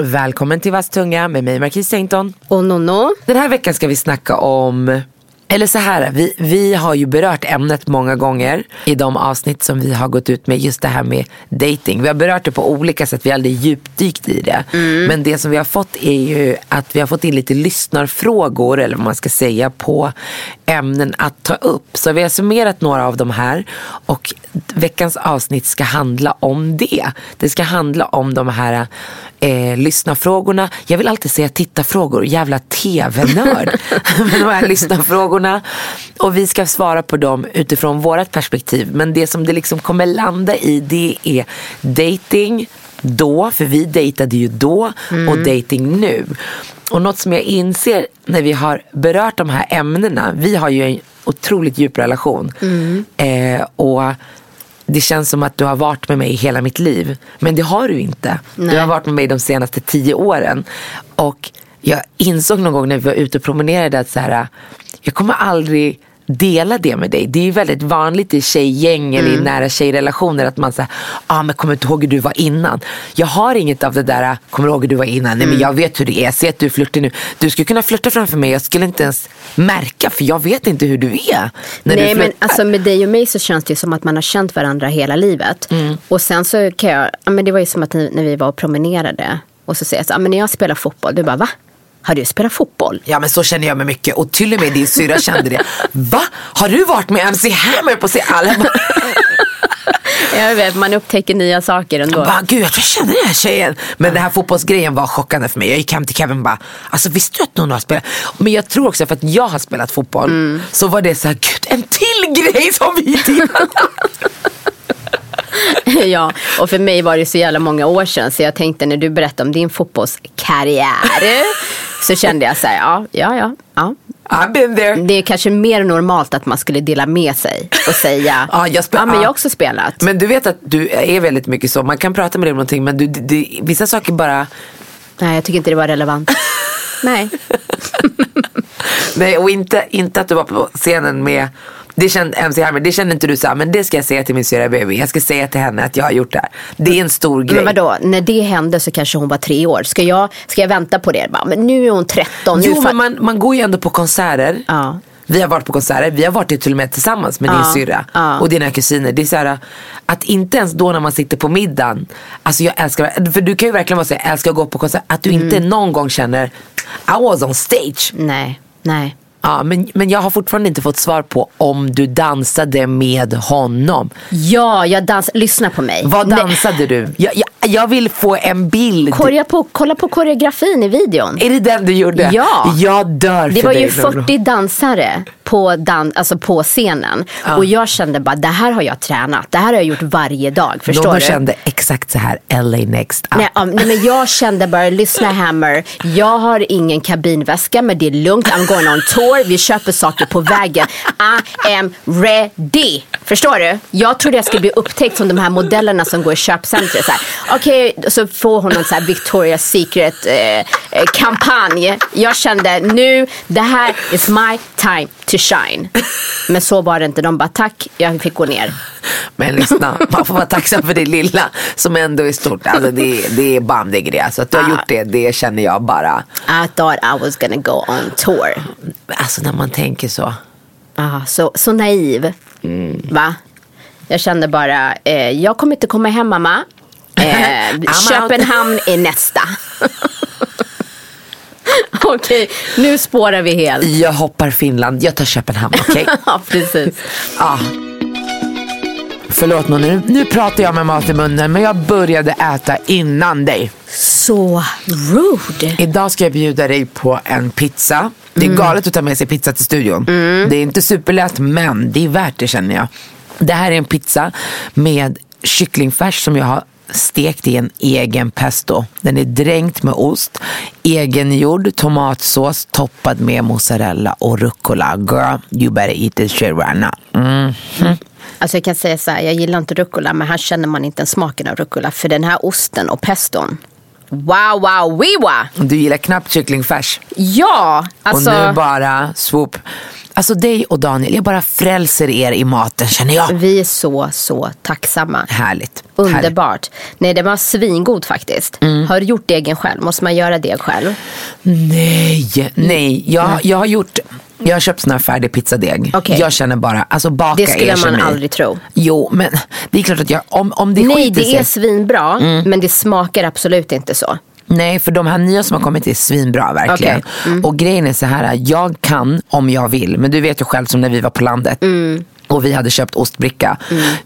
Välkommen till Vass tunga med mig Marquis Sainton. Och Nonno. Den här veckan ska vi snacka om eller så här, vi, vi har ju berört ämnet många gånger i de avsnitt som vi har gått ut med just det här med dating. Vi har berört det på olika sätt, vi har aldrig djupdykt i det. Men det som vi har fått är ju att vi har fått in lite lyssnarfrågor, eller vad man ska säga, på ämnen att ta upp. Så vi har summerat några av de här och veckans avsnitt ska handla om det. Det ska handla om de här eh, lyssnarfrågorna. Jag vill alltid säga tittarfrågor, jävla tv-nörd. Men de här lyssnarfrågorna. Och vi ska svara på dem utifrån vårt perspektiv. Men det som det liksom kommer landa i det är dating då, för vi dejtade ju då och dating nu. Och något som jag inser när vi har berört de här ämnena, vi har ju en otroligt djup relation. Eh, och det känns som att du har varit med mig hela mitt liv. Men det har du inte. Du Nej. har varit med mig de senaste tio åren. Och jag insåg någon gång när vi var ute och promenerade att så här, jag kommer aldrig dela det med dig. Det är ju väldigt vanligt i tjejgäng eller Mm. i nära tjejrelationer att man säger, ah, men kommer du inte ihåg hur du var innan? Jag har inget av det där, kommer du ihåg hur du var innan? Nej Mm. men jag vet hur det är, jag ser att du är flörtig nu. Du skulle kunna flörta framför mig, jag skulle inte ens märka för jag vet inte hur du är. När du Nej men flörtar. alltså med dig och mig så känns det ju som att man har känt varandra hela livet. Mm. Och sen så kan jag, ja, men det var ju som att ni- när vi var och promenerade och så säger jag så, ja, men när jag spelar fotboll, du bara va? Har du spelat fotboll? Ja men så känner jag mig mycket och till och med din syrra kände det. Va? Har du varit med MC Hammer på scen? Alla Jag vet, man upptäcker nya saker ändå. bara, gud jag tror jag känner den här tjejen. Men den här fotbollsgrejen var chockande för mig. Jag gick hem till Kevin och bara, alltså visste du att någon har spelat? Men jag tror också för att jag har spelat fotboll Mm. så var det så här, gud en till grej som vi delade. ja, och för mig var det så jävla många år sedan så jag tänkte när du berättade om din fotbollskarriär så kände jag så här, ja, ja, ja, ja. I've been there. Det är kanske mer normalt att man skulle dela med sig och säga, Ja, jag ja men ja. jag har också spelat. Men du vet att du är väldigt mycket så. Man kan prata med dig om någonting men du, det, det, vissa saker bara Nej, jag tycker inte det var relevant. Nej. Nej och inte, inte att du var på scenen med det kände MC Hammer, det kände inte du så här, men det ska jag säga till min syrra baby. Jag ska säga till henne att jag har gjort det här. Det är en stor grej. Men vadå, när det hände så kanske hon var tre år. Ska jag, ska jag vänta på det? Bara, men nu är hon 13. Nu Jo men man, man går ju ändå på konserter. Ja. Vi har varit på konserter, vi har varit det till och med tillsammans med Ja, din syrra ja. och dina kusiner. Det är så här, att inte ens då när man sitter på middagen, alltså jag älskar, för du kan ju verkligen vara så här, jag älskar att gå på konsert, att du inte Mm. någon gång känner I was on stage. Nej, nej. Ja, men, men jag har fortfarande inte fått svar på om du dansade med honom. Ja, jag dans. Lyssna på mig. Vad dansade du? Jag, jag, jag vill få en bild. Korja på, kolla på koreografin i videon. Är det den du gjorde? Ja. Jag dör Det för var dig. ju Lolo. 40 dansare på, dan- alltså på scenen. Och jag kände bara, det här har jag tränat. Det här har jag gjort varje dag. Förstår Någon du? kände exakt så här, LA next up. Nej, um, nej, men jag kände bara, lyssna Hammer. Jag har ingen kabinväska men det är lugnt. I'm going on tour. Vi köper saker på vägen. I am ready. Förstår du? Jag trodde jag skulle bli upptäckt som de här modellerna som går i köpcentret. Okej, så får hon någon så här Victoria's Secret eh, eh. Jag kände nu, det här is my time to shine. Men så var det inte. De bara tack, jag fick gå ner. Men lyssna, man får vara tacksam för det lilla som ändå är stort. Alltså det, är- det är bandegrej. Alltså att du har Ah. gjort det, det känner jag bara. I thought I was gonna go on tour. Alltså när man tänker så. Ah, så, så naiv. Mm. Va? Jag kände bara, eh, jag kommer inte komma hem mamma. Eh. Köpenhamn är nästa. Okej, nu spårar vi helt. Jag hoppar Finland, jag tar Köpenhamn, okej? ja, precis. Ja. Förlåt nu, nu pratar jag med mat i munnen men jag började äta innan dig. Så rude. Idag ska jag bjuda dig på en pizza. Det är galet att ta med sig pizza till studion. Det är inte superlätt men det är värt det känner jag. Det här är en pizza med kycklingfärs som jag har stekt i en egen pesto. Den är dränkt med ost, egengjord tomatsås toppad med mozzarella och rucola. Girl, you better eat this shit right now. Mm. Alltså jag kan säga så här, jag gillar inte rucola men här känner man inte ens smaken av rucola. För den här osten och peston. Wow, wow, wiwa! Du gillar knappt kycklingfärs. Ja, alltså. Och nu bara swoop. Alltså dig och Daniel, jag bara frälser er i maten känner jag. Vi är så, så tacksamma. Härligt. Underbart. Nej, det var svingod faktiskt. Mm. Har du gjort degen själv? Måste man göra det själv? Nej, nej. Jag, jag har gjort, jag har köpt sån här färdig pizzadeg. Okej. Jag känner bara, alltså baka Det skulle man kemi. aldrig tro. Jo, men det är klart att jag, om, om det Nej, skiter det sig. är svinbra, Mm. men det smakar absolut inte så. Nej, för de här nya som har kommit är svinbra verkligen. Okej. Mm. Och grejen är så här, jag kan om jag vill. Men du vet ju själv som när vi var på landet Mm. och vi hade köpt ostbricka.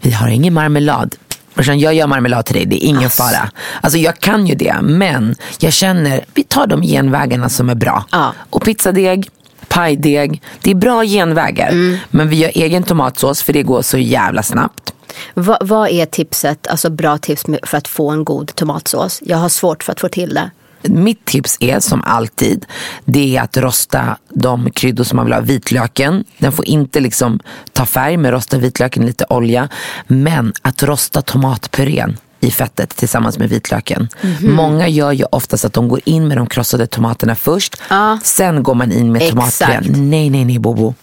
Vi har ingen marmelad. Brorsan, Jag gör marmelad till dig, det är ingen fara. Alltså jag kan ju det, men jag känner, vi tar de genvägarna som är bra. Ja. Och pizzadeg, pajdeg, det är bra genvägar. Mm. Men vi gör egen tomatsås för det går så jävla snabbt. Va, vad är tipset, alltså bra tips för att få en god tomatsås? Jag har svårt för att få till det. Mitt tips är som alltid, det är att rosta de kryddor som man vill ha. Vitlöken, den får inte liksom ta färg med rosta vitlöken i lite olja. Men att rosta tomatpurén i fettet tillsammans med vitlöken. Mhm. Många gör ju oftast att de går in med de krossade tomaterna först. Ja. Sen går man in med tomatpurén. Nej, nej, nej Bobo.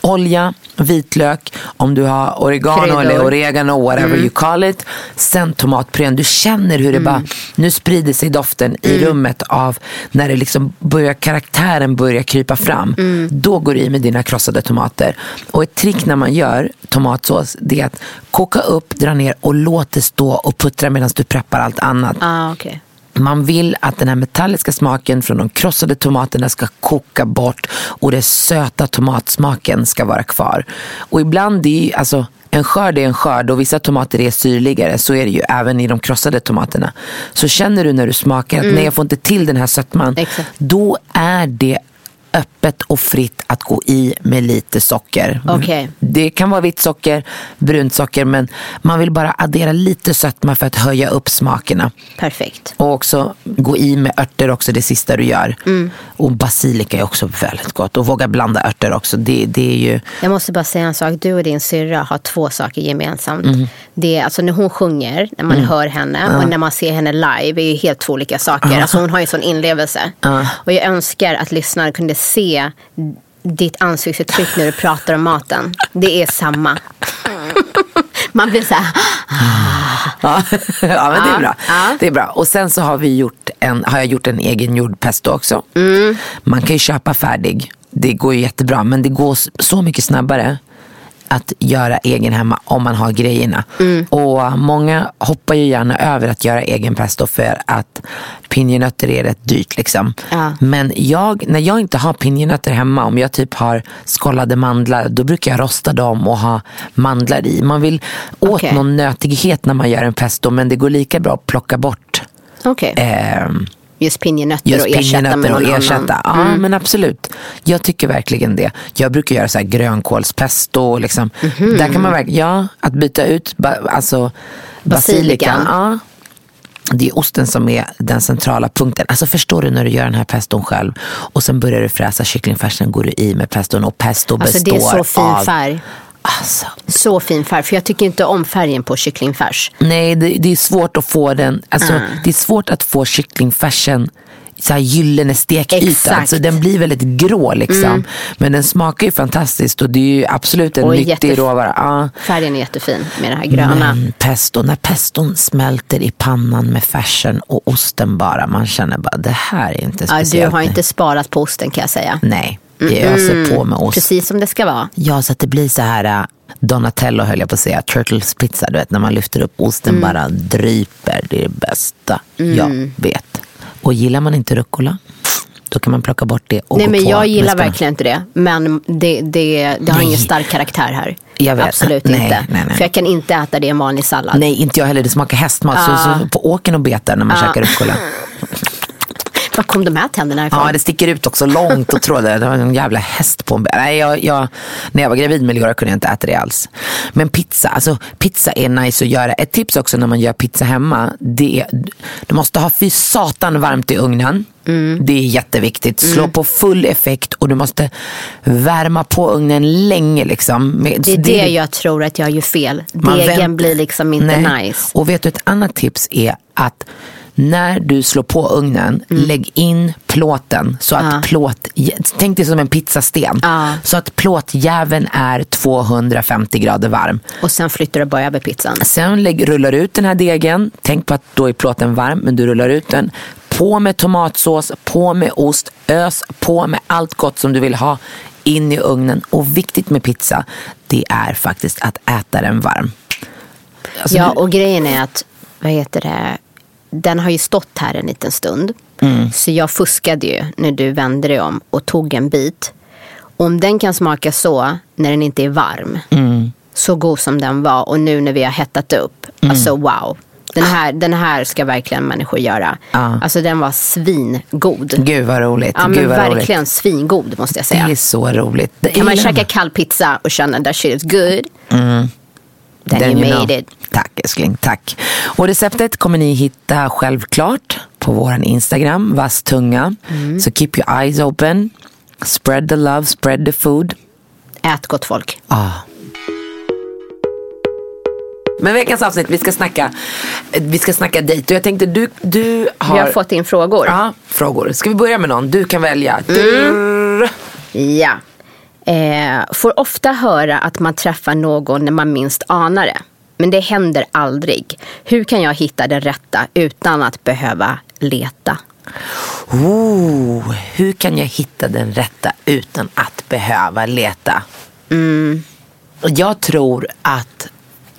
Olja, vitlök, om du har oregano Kryddor. eller oregano, whatever you call it. Sen tomatpurén. Du känner hur det bara, nu sprider sig doften i rummet av när det liksom börjar, karaktären börjar krypa fram. Då går du i med dina krossade tomater. Och ett trick när man gör tomatsås, det är att koka upp, dra ner och låt det stå och puttra medan du preppar allt annat. Ah, okay. Man vill att den här metalliska smaken från de krossade tomaterna ska koka bort och den söta tomatsmaken ska vara kvar. Och ibland är ju, alltså en skörd är en skörd och vissa tomater är syrligare. Så är det ju även i de krossade tomaterna. Så känner du när du smakar att nej jag får inte till den här sötman. Exakt. Då är det öppet och fritt att gå i med lite socker. Okej. Det kan vara vitt socker, brunt socker men man vill bara addera lite sötma för att höja upp smakerna. Perfekt. Och också gå i med örter också det sista du gör. Mm. Och basilika är också väldigt gott. Och våga blanda örter också. Det, det är ju... Jag måste bara säga en sak. Du och din syrra har två saker gemensamt. Mm. Det är alltså när hon sjunger, när man hör henne och när man ser henne live är ju helt två olika saker. Alltså hon har ju sån inlevelse. Och jag önskar att lyssnare kunde se ditt ansiktsuttryck när du pratar om maten. Det är samma. Man blir så här, Ja, ja men det är bra. Ja. Det är bra. Och sen så har, vi gjort en, har jag gjort en egen gjord pesto också. Mm. Man kan ju köpa färdig. Det går ju jättebra. Men det går så mycket snabbare att göra egen hemma om man har grejerna. Mm. Och många hoppar ju gärna över att göra egen pesto för att pinjenötter är rätt dyrt. Liksom. Ja. Men jag, när jag inte har pinjenötter hemma, om jag typ har skållade mandlar, då brukar jag rosta dem och ha mandlar i. Man vill åt Okej. någon nötighet när man gör en pesto, men det går lika bra att plocka bort okej. ehm, Just pinjenötter just och ersätta med någon och ersätta. annan. Mm. Ja, men absolut. Jag tycker verkligen det. Jag brukar göra så här grönkålspesto. Liksom. Mhm. Där kan man verkligen, ja, att byta ut ba, alltså, basilikan. Basilikan. Ja. Det är osten som är den centrala punkten. Alltså förstår du när du gör den här peston själv och sen börjar du fräsa kycklingfärsen, går du i med peston och pesto Alltså består det är så fin av... Alltså, Så fin färg. För jag tycker inte om färgen på kycklingfärs. Nej, det, det är svårt att få den, alltså, Mm. det är svårt att få kycklingfärsen så här gyllene stekyta. Exakt. Mm. Alltså, den blir väldigt grå liksom. Men den smakar ju fantastiskt och det är ju absolut en Och nyttig råvara. Ja. Färgen är jättefin med det här gröna. Men pesto, när peston smälter i pannan med färsen och osten bara. Man känner bara, det här är inte Ja, du speciellt. har inte sparat på osten kan jag säga. Nej, jag öser på med ost. Precis som det ska vara. Ja, så att det blir så här äh, Donatello höll jag på att säga, Turtles pizza, du vet när man lyfter upp osten Mm. bara dryper. Det är det bästa jag vet. Och gillar man inte rucola, då kan man plocka bort det och Nej gå men på jag gillar verkligen inte det. Men det, det, det har Nej. ingen stark karaktär här. Jag vet. Absolut Nej, inte. nej, nej. För jag kan inte äta det i en vanlig sallad. Nej, inte jag heller. Det smakar hästmat. Så, så på åken och betar när man käkar rucola. Var kom de här tänderna ifrån? Ja, det sticker ut också långt och trådar. Det var en jävla häst på en Nej, jag, jag, När jag var gravid med Leora kunde jag inte äta det alls. Men pizza, alltså pizza är nice att göra. Ett tips också när man gör pizza hemma, det är, du måste ha fy satan varmt i ugnen. Mm. Det är jätteviktigt. Slå mm. på full effekt och du måste värma på ugnen länge. Liksom. Det är det, det jag tror att jag gör fel. Degen blir liksom inte nej. nice. Och vet du, ett annat tips är att när du slår på ugnen, mm. lägg in plåten så att ah. plåt, tänk dig som en pizzasten. Ah. Så att plåtjäveln är 250 grader varm. Och sen flyttar du bara över pizzan. Sen lägg, rullar du ut den här degen, tänk på att då är plåten varm, men du rullar ut den. På med tomatsås, på med ost, ös på med allt gott som du vill ha in i ugnen. Och viktigt med pizza, det är faktiskt att äta den varm. Alltså, ja, och grejen är att, vad heter det, den har ju stått här en liten stund. Mm. Så jag fuskade ju när du vände dig om och tog en bit. Om den kan smaka så när den inte är varm. Mm. Så god som den var och nu när vi har hettat upp. Mm. Alltså wow. Den här, den här ska verkligen människor göra. Ja. Alltså den var svingod. Gud vad roligt. Ja, men verkligen roligt. svingod måste jag säga. Det är så roligt. Det kan man käka kall pizza och känna that shit is good. Mm. Then, Then you, you made know. it. Tack älskling, tack. Och receptet kommer ni hitta självklart på vår Instagram, vass tunga. Mm. Så keep your eyes open. Spread the love, spread the food. Ät gott folk. Ah. Men veckans avsnitt, vi ska snacka, vi ska snacka dejt. Och jag tänkte du, du har... Vi har fått in frågor. Ja, frågor. Ska vi börja med någon? Du kan välja. Mm. Ja. Eh, får ofta höra att man träffar någon när man minst anar det. Men det händer aldrig. Hur kan jag hitta den rätta utan att behöva leta? Oh, hur kan jag hitta den rätta utan att behöva leta? Mm. Jag tror att,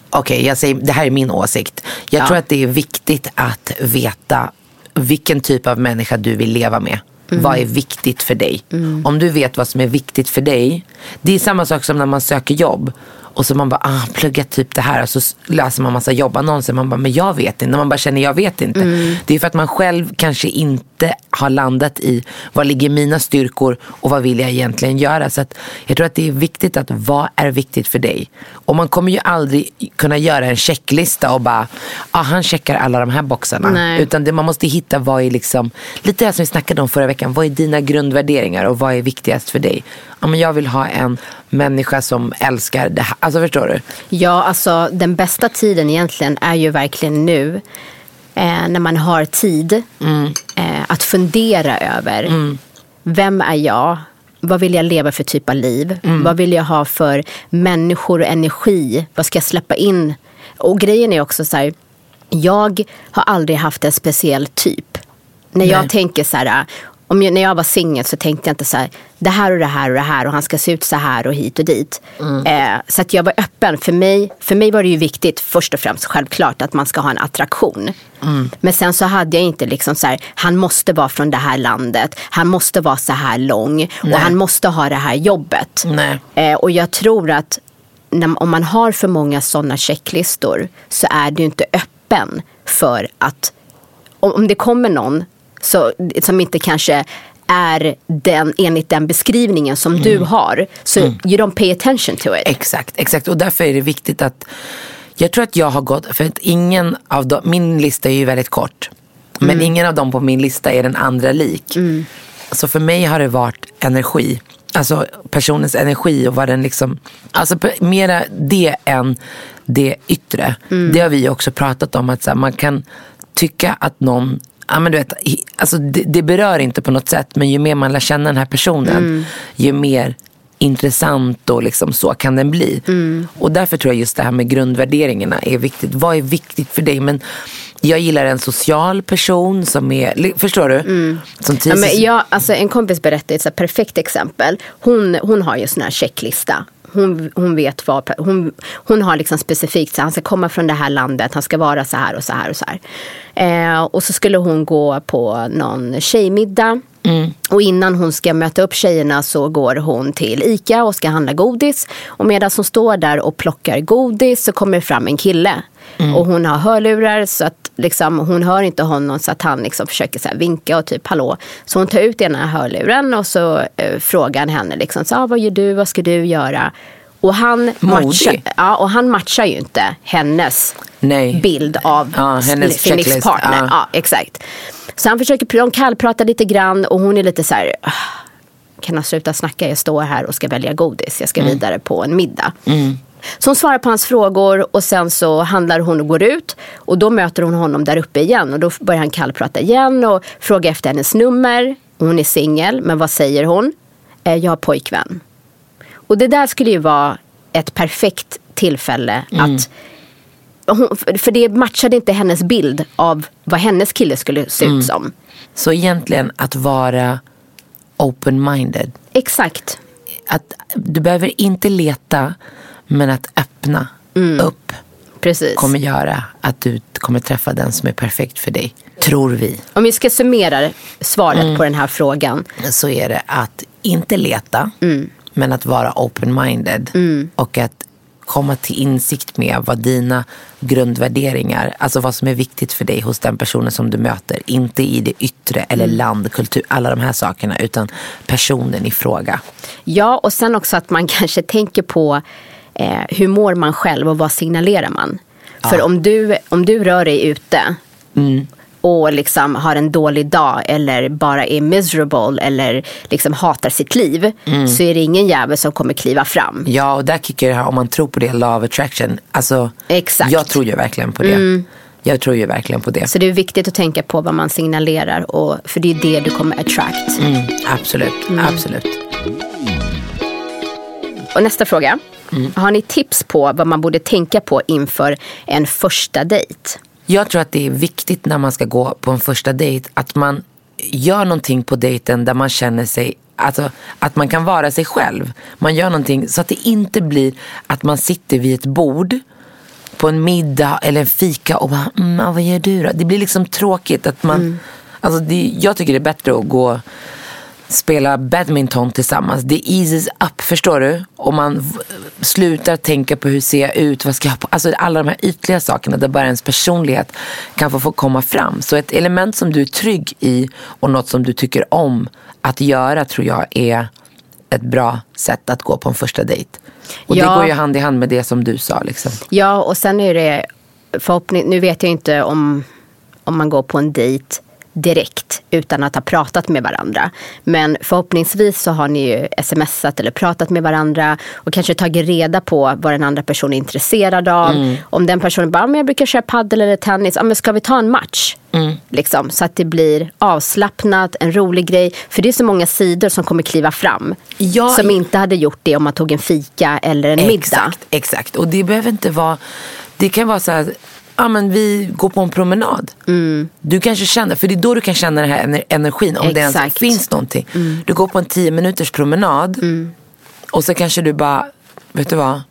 okej, okay, det här är min åsikt. Jag ja. tror att det är viktigt att veta vilken typ av människa du vill leva med. Mm. Vad är viktigt för dig? Mm. Om du vet vad som är viktigt för dig. Det är samma sak som när man söker jobb. Och så man bara, ah, plugga typ det här. Och så läser man massa jobbannonser. Man bara, men jag vet inte. När man bara känner, jag vet inte. Mm. Det är för att man själv kanske inte har landat i, vad ligger mina styrkor och vad vill jag egentligen göra? Så att jag tror att det är viktigt att, vad är viktigt för dig? Och man kommer ju aldrig kunna göra en checklista och bara, ah, han checkar alla de här boxarna. Nej. Utan det, man måste hitta vad är liksom, lite det som vi snackade om förra veckan. Vad är dina grundvärderingar och vad är viktigast för dig? Ja, men jag vill ha en människa som älskar det här. Alltså förstår du? Ja, alltså den bästa tiden egentligen är ju verkligen nu. Eh, när man har tid mm. eh, att fundera över. Mm. Vem är jag? Vad vill jag leva för typ av liv? Mm. Vad vill jag ha för människor och energi? Vad ska jag släppa in? Och grejen är också så här. Jag har aldrig haft en speciell typ. När jag Nej. tänker så här, om jag, när jag var singel så tänkte jag inte så här, det här och det här och det här och han ska se ut så här och hit och dit. Mm. Eh, så att jag var öppen. För mig, för mig var det ju viktigt först och främst självklart att man ska ha en attraktion. Mm. Men sen så hade jag inte liksom så här, han måste vara från det här landet, han måste vara så här lång Nej. och han måste ha det här jobbet. Eh, och jag tror att när, om man har för många sådana checklistor så är du inte öppen för att om det kommer någon så, som inte kanske är den, enligt den beskrivningen som mm. du har. Så mm. you don't pay attention to it. Exakt, exakt. Och därför är det viktigt att jag tror att jag har gått, för att ingen av dem, min lista är ju väldigt kort. Men mm. ingen av dem på min lista är den andra lik. Mm. Så för mig har det varit energi. Alltså personens energi och vad den liksom, alltså mera det än det yttre. Mm. Det har vi också pratat om att här, man kan tycka att någon ja, men du vet, alltså det, det, berör inte på något sätt men ju mer man lär känna den här personen mm. ju mer intressant och liksom så kan den bli. Mm. Och därför tror jag just det här med grundvärderingarna är viktigt. Vad är viktigt för dig? Men jag gillar en social person som är, förstår du? Mm. Som ja, men jag, alltså en kompis berättade ett perfekt exempel. Hon, hon har ju sån här checklista hon, hon vet vad, hon, hon har liksom specifikt, så han ska komma från det här landet, han ska vara så här och så här och så här. Eh, och så skulle hon gå på någon tjejmiddag. Mm. Och innan hon ska möta upp tjejerna så går hon till ICA och ska handla godis. Och medan hon står där och plockar godis så kommer fram en kille. Mm. Och hon har hörlurar så att liksom, hon hör inte honom så att han liksom försöker så vinka och typ hallå. Så hon tar ut ena hörluren och så eh, frågar han henne liksom, så, ah, vad gör du, vad ska du göra? Och han, matchar, ja, och han matchar ju inte hennes Nej. bild av Ja, hennes sin livspartner. ja. Ja. exakt. Så han försöker, de kallpratar lite grann och hon är lite så här, "Ah, kan han sluta snacka? Jag står här och ska välja godis. Jag ska vidare på en middag. Så hon svarar på hans frågor och sen så handlar hon och går ut. Och då möter hon honom där uppe igen. Och då börjar han kallprata igen och fråga efter hennes nummer. Hon är singel, men vad säger hon? Eh, Jag har pojkvän. Och det där skulle ju vara ett perfekt tillfälle att hon, för det matchade inte hennes bild av vad hennes kille skulle se ut som. Så egentligen att vara open-minded. Exakt. Att du behöver inte leta men att öppna upp Precis. kommer göra att du kommer träffa den som är perfekt för dig. Tror vi. Om vi ska summera svaret på den här frågan. Så är det att inte leta men att vara open-minded. Och att komma till insikt med vad dina grundvärderingar, alltså vad som är viktigt för dig hos den personen som du möter. Inte i det yttre eller land, kultur, alla de här sakerna utan personen i fråga. Ja, och sen också att man kanske tänker på eh, hur mår man själv och vad signalerar man? För om du, om du rör dig ute och liksom har en dålig dag eller bara är miserable eller liksom hatar sitt liv så är det ingen jävel som kommer kliva fram. Ja, och där kickar det här, om man tror på det, law of attraction. Alltså, Exakt. Jag tror ju verkligen på det. Jag tror ju verkligen på det. Så det är viktigt att tänka på vad man signalerar och, för det är det du kommer attract. Mm, absolut, absolut. Och nästa fråga. Har ni tips på vad man borde tänka på inför en första dejt? Jag tror att det är viktigt när man ska gå på en första dejt att man gör någonting på dejten där man känner sig Alltså att man kan vara sig själv. Man gör någonting så att det inte blir att man sitter vid ett bord på en middag eller en fika och bara, mm, vad gör du då? Det blir liksom tråkigt att man, alltså det, jag tycker det är bättre att gå spela badminton tillsammans. Det eases up, förstår du? Och man slutar tänka på hur ser jag ut, vad ska jag ha på? Alltså alla de här ytliga sakerna där bara ens personlighet kan få, få komma fram. Så ett element som du är trygg i och något som du tycker om att göra tror jag är ett bra sätt att gå på en första dejt. Och Ja. det går ju hand i hand med det som du sa. Liksom. Ja, och sen är det förhoppning, nu vet jag inte om, om man går på en dejt direkt utan att ha pratat med varandra. Men förhoppningsvis så har ni ju smsat eller pratat med varandra och kanske tagit reda på vad den andra personen är intresserad av. Om den personen bara, "Men jag brukar köra paddel eller tennis, ja, men ska vi ta en match? Liksom, så att det blir avslappnat, en rolig grej. För det är så många sidor som kommer kliva fram. Ja, som inte hade gjort det om man tog en fika eller en middag. Exakt, exakt. Och det behöver inte vara, det kan vara så här, ja men vi går på en promenad. Mm. Du kanske känner, för det är då du kan känna den här ener- energin, om det ens Exakt. finns någonting. Mm. Du går på en tio minuters promenad och så kanske du bara, vet du vad?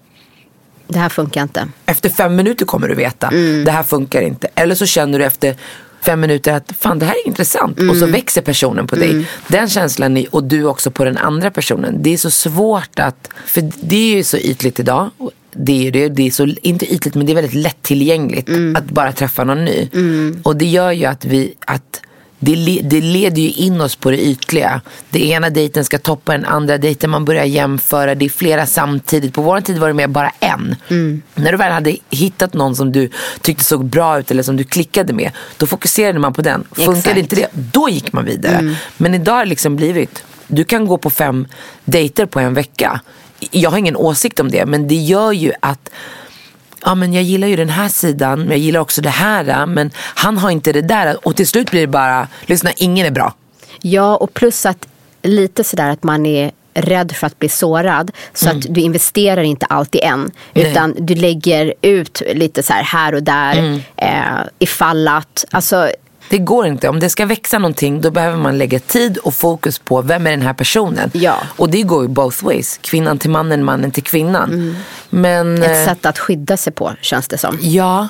Det här funkar inte. Efter fem minuter kommer du veta, Mm. det här funkar inte. Eller så känner du efter fem minuter att fan det här är intressant. Och Mm. så växer personen på dig. Den känslan är, och du också på den andra personen. Det är så svårt att, för det är ju så ytligt idag. Det är det, det är så, inte ytligt men det är väldigt lättillgängligt Mm. att bara träffa någon ny. Och det gör ju att vi, att det, det leder ju in oss på det ytliga. Det ena dejten ska toppa den andra dejten. Man börjar jämföra. Det är flera samtidigt. På vår tid var det mer bara en. När du väl hade hittat någon som du tyckte såg bra ut eller som du klickade med. Då fokuserade man på den. Funkade Exakt. inte det, då gick man vidare. Men idag har det liksom blivit. Du kan gå på fem dejter på en vecka. Jag har ingen åsikt om det. Men det gör ju att ja men jag gillar ju den här sidan, men jag gillar också det här. Men han har inte det där. Och till slut blir det bara, lyssna ingen är bra. Ja, och plus att lite sådär att man är rädd för att bli sårad. Så att du investerar inte allt i en. Nej. Utan du lägger ut lite så här, här och där. Eh, ifall att, alltså Det går inte. Om det ska växa någonting då behöver man lägga tid och fokus på vem är den här personen. Ja. Och det går ju both ways. Kvinnan till mannen, mannen till kvinnan. Men ett eh, sätt att skydda sig på känns det som. ja.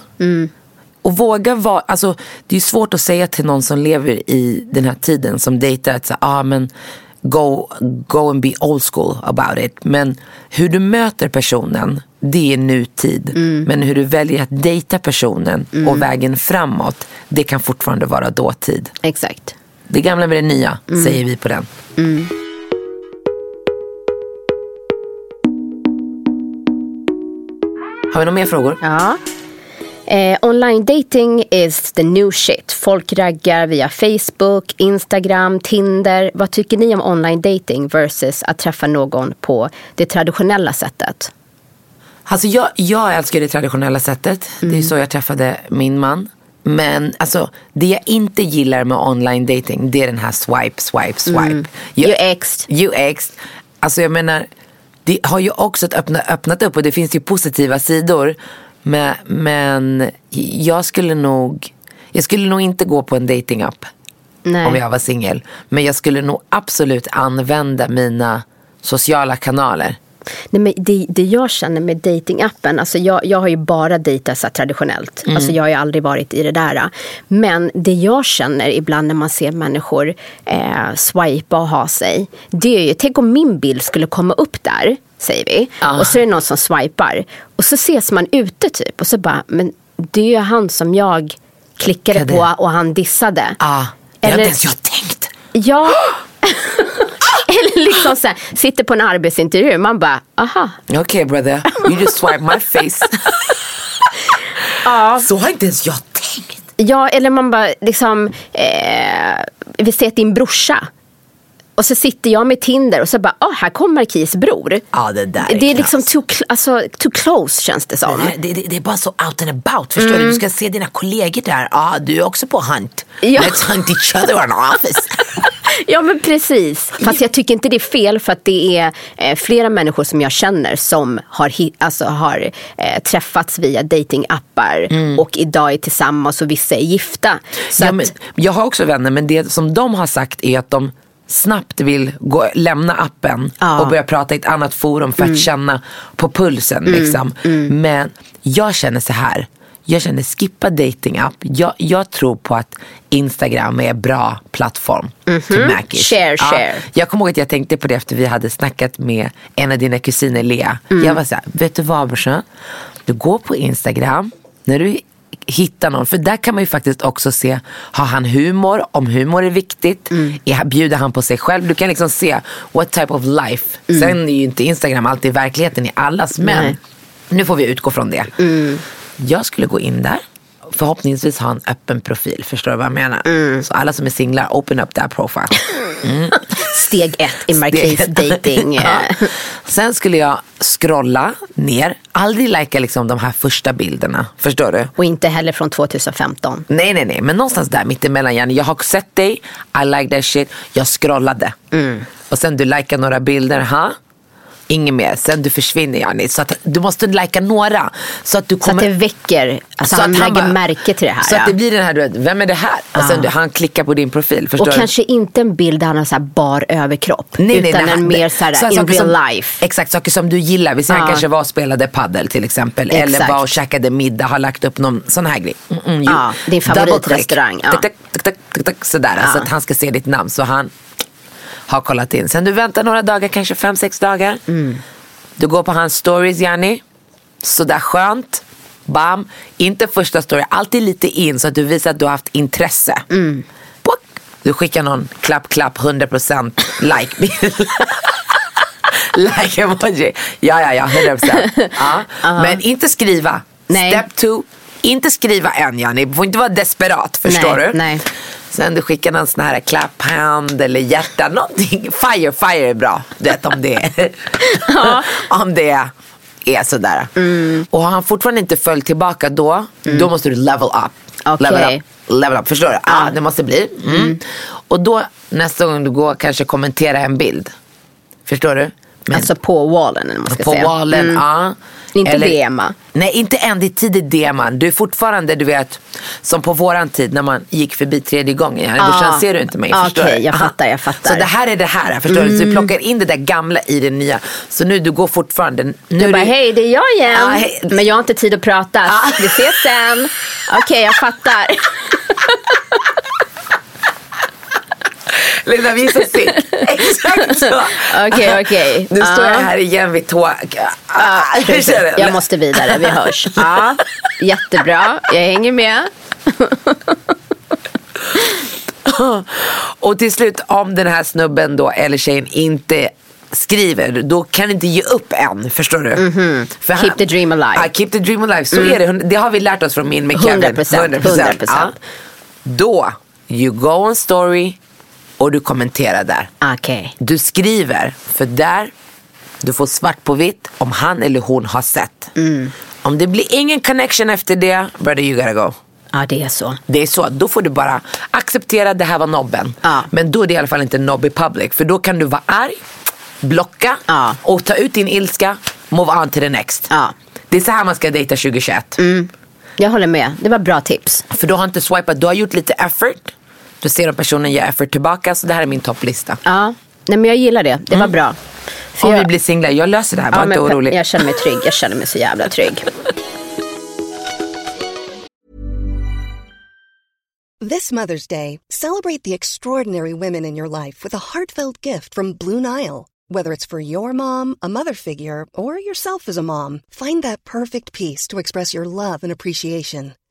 Och våga vara, alltså det är svårt att säga till någon som lever i den här tiden som dejtar att säga, ah, men go, go and be old school about it. Men hur du möter personen det är nutid. Men hur du väljer att dejta personen och vägen framåt, det kan fortfarande vara dåtid. Exakt. Det gamla med det nya, säger vi på den. Har vi några mer frågor? Ja. Eh, online dating is the new shit. Folk raggar via Facebook, Instagram, Tinder. Vad tycker ni om online dating versus att träffa någon på det traditionella sättet? Alltså jag, jag älskar det traditionella sättet. Det är så jag träffade min man. Men alltså, det jag inte gillar med online dating det är den här swipe, swipe, swipe. Jag, UX. UX. Alltså jag menar, det har ju också öppnat, öppnat upp och det finns ju positiva sidor. Men, men jag skulle nog, jag skulle nog inte gå på en datingapp om jag var singel. Men jag skulle nog absolut använda mina sociala kanaler. Nej, men det, det jag känner med datingappen, alltså jag, jag har ju bara dejtat så traditionellt. Alltså jag har ju aldrig varit i det där. Men det jag känner ibland när man ser människor eh, swipa och ha sig. Det är ju, tänk om min bild skulle komma upp där, säger vi. Och så är det någon som swipar. Och så ses man ute typ. Och så bara, men det är ju han som jag klickade Klickade. på och han dissade. Ah, det har Eller- inte ens jag tänkt. Ja. Eller liksom så här, sitter på en arbetsintervju. Man bara, aha. Okej brother, you just swipe my face. Så har inte ens jag tänkt. Ja, eller man bara liksom, eh, vi ser din brorsa. Och så sitter jag med Tinder och så bara, oh, här kommer Marquis bror. Ja det där är Det är liksom too, alltså, too close känns det som. Det, det, det är bara så out and about, förstår du? Du ska se dina kollegor där. Ja, du är också på hunt. Ja. Let's hunt each other on office. Ja men precis. Fast jag tycker inte det är fel för att det är eh, flera människor som jag känner som har, alltså, har eh, träffats via datingappar och idag är tillsammans och vissa är gifta. Så ja, att, men, jag har också vänner, men det som de har sagt är att de snabbt vill gå, lämna appen Ja. Mm. och börja prata i ett annat forum för att känna på pulsen. Liksom. Men jag känner så här. Jag känner skippa datingapp. Jag, jag tror på att Instagram är en bra plattform för Mackies. Mhm. Share, share. Jag kommer ihåg att jag tänkte på det efter vi hade snackat med en av dina kusiner Lea. Mm. Jag var så här, vet du vad brorsan? Du går på Instagram, när du hittar någon, för där kan man ju faktiskt också se, har han humor? Om humor är viktigt, Mm. är, bjuder han på sig själv? Du kan liksom se what type of life. Sen är ju inte Instagram alltid verkligheten i allas, men Mm. Nej. nu får vi utgå från det. Mm. Jag skulle gå in där, förhoppningsvis ha en öppen profil, förstår du vad jag menar? Mm. Så alla som är singlar, open up that profile. steg ett i Marquis Det- dating. ja. Sen skulle jag scrolla ner, aldrig lika liksom de här första bilderna. Förstår du? Och inte heller från 2015. Nej, nej, nej. Men någonstans där mittemellan. Jenny. Jag har sett dig, I like that shit. Jag scrollade. Mm. Och sen du likar några bilder, ha? Inget mer. Sen du försvinner Janni. Så att du måste lika några. Så att du Så kommer... att det väcker, alltså så han att lägger bara- märke till det här. Så att ja. det blir den här, du vet, vem är det här? Och sen du, han klickar på din profil. Förstår och du? kanske inte en bild där han har så bar överkropp. Nej, utan nej, en mer så här sådana in real som, life. Exakt, saker som du gillar. Vi säger han kanske var och spelade paddel till exempel. Eller Exakt. var och käkade middag, har lagt upp någon sån här grej. Mm, mm. Ja, din favoritrestaurang, ja. Sådär. Ja. Så att han ska se ditt namn. Så han har kollat in. Sen du väntar några dagar, kanske fem, sex dagar. Mm. Du går på hans stories, Janni. Sådär skönt. Bam. Inte första story, alltid lite in så att du visar att du har haft intresse. Mm. Du skickar någon klapp, klapp, 100% like-bild. like-emoji. Ja, ja, ja, 100%. Ja. Men inte skriva. Nej. Step two, inte skriva än Janni. Du får inte vara desperat, förstår Nej, du? nej. Sen du skickar någon sån här clap-hand eller hjärta, någonting. Fire, fire är bra. Du vet om det är, om det är sådär. Mm. Och har han fortfarande inte följt tillbaka då, då måste du level up. Okej. Level up. Level up, förstår du? Ja, det måste bli. Mm. Och då nästa gång du går kanske kommentera en bild. Förstår du? Men Alltså på wallen eller man ska på säga. wallen, Mm. ja. Inte DMa. Nej, inte än. Det är tidigt DMa. Du är fortfarande, du vet, som på våran tid när man gick förbi tredje gången. Ah. Brorsan, ser du inte mig? Ah, Förstår okej, du? jag fattar, jag fattar. Så det här är det här, förstår du? Så du plockar in det där gamla i det nya. Så nu, du går fortfarande... Nu Du bara, hej det är jag igen. Ja, hej. Men jag har inte tid att prata. Vi ses sen. Okej, jag fattar. Linda, vi är så sick. Exakt så. Okej, okej. Nu står jag Ja. här igen vid tå... Ja, Hur känner du? jag måste vidare, vi hörs. Ja, jättebra, jag hänger med. Och till slut om den här snubben då eller tjejen inte skriver, då kan inte ge upp än. Förstår du? För Mhm. Keep the dream alive. Mm. Ja, keep the dream alive. Så är det. Det har vi lärt oss från min med Kevin. 100%, 100%. Ja. Då, you go on story och du kommenterar där. Okej. Du skriver, för där du får svart på vitt om han eller hon har sett. Mm. Om det blir ingen connection efter det, brother you gotta go. Ja, det är så. Det är så, då får du bara acceptera att det här var nobben. Ja. Men då är det i alla fall inte nobb i public. För då kan du vara arg, blocka Ja. och ta ut din ilska, move on to the next. Ja. Det är så här man ska dejta 2021. Jag håller med, det var bra tips. För du har inte swipat, du har gjort lite effort. Du ser om personen gör effort tillbaka. Så det här är min topplista. Ja, nej men jag gillar det, det var bra. För Om jag, vi blir singlar, jag löser det här. Var ja, inte orolig. Jag känner mig trygg, jag känner mig så jävla trygg. This Mother's Day, celebrate the extraordinary women in your life with a heartfelt gift from Blue Nile. Whether it's for your mom, a mother figure, or yourself as a mom, find that perfect piece to express your love and appreciation.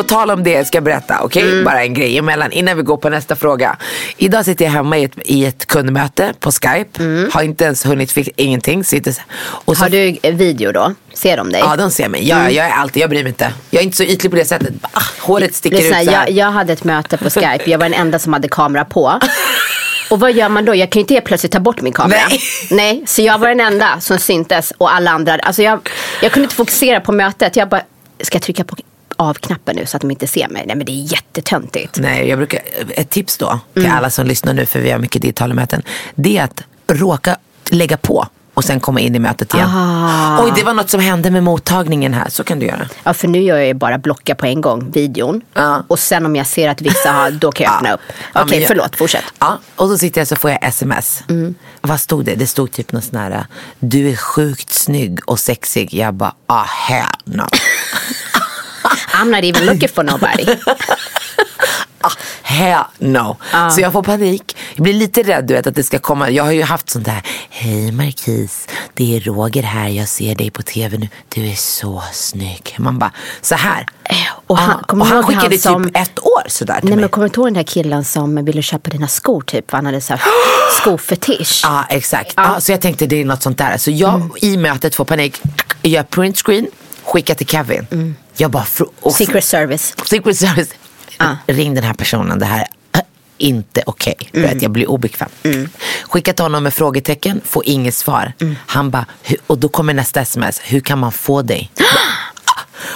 På tal om det ska jag berätta, okej? Mm. Bara en grej emellan innan vi går på nästa fråga. Idag sitter jag hemma i ett, i ett kundmöte på Skype. Har inte ens hunnit fixa ingenting. Sitter, och så, Mm. Har du video då? Ser de dig? Ja, de ser mig. Jag, jag är alltid, jag bryr mig inte. Jag är inte så ytlig på det sättet. Ah, håret sticker Lyssna, ut så här. jag, jag hade ett möte på Skype, jag var den enda som hade kamera på. Och vad gör man då? Jag kan ju inte helt plötsligt ta bort min kamera. Nej. Nej, så jag var den enda som syntes och alla andra. Alltså jag, jag kunde inte fokusera på mötet. Jag bara, ska jag trycka på av-knappen nu så att de inte ser mig? Nej men det är jättetöntigt. Nej, jag brukar, ett tips då till Mm. alla som lyssnar nu, för vi har mycket digitala möten. Det är att råka lägga på och sen komma in i mötet igen. Ah. Oj, det var något som hände med mottagningen här. Så kan du göra. Ja för nu gör jag ju bara blocka på en gång videon. Ja. Och sen om jag ser att vissa har, då kan jag öppna upp. Ja, Okej, men jag- förlåt, fortsätt. Ja, och så sitter jag så får jag sms. Mm. Vad stod det? Det stod typ något sån här, du är sjukt snygg och sexig. Jag bara, ah hell no. I'm not even looking for nobody. ah, hell no. Så jag får panik. Jag blir lite rädd du vet att det ska komma. Jag har ju haft sånt här, hej Marquis, det är Roger här, jag ser dig på tv nu. Du är så snygg. Man bara, så här. Och han- kommer och han ihåg han skickade typ som- ett år sådär till Nej mig. men kommer du ihåg den där killen som ville köpa dina skor typ? Han hade så här skofetisch. Ja, exakt. Ja. så jag tänkte det är något sånt där. Så jag Mm. i mötet får panik, gör printscreen, skickar till Kevin. Jag bara, och Mm. Secret service. Secret Service. Ja. Ring den här personen, det här är inte okej. Du Mm. Jag blir obekväm. Skicka till honom med frågetecken, får inget svar. Mm. Han bara, och då kommer nästa sms, hur kan man få dig?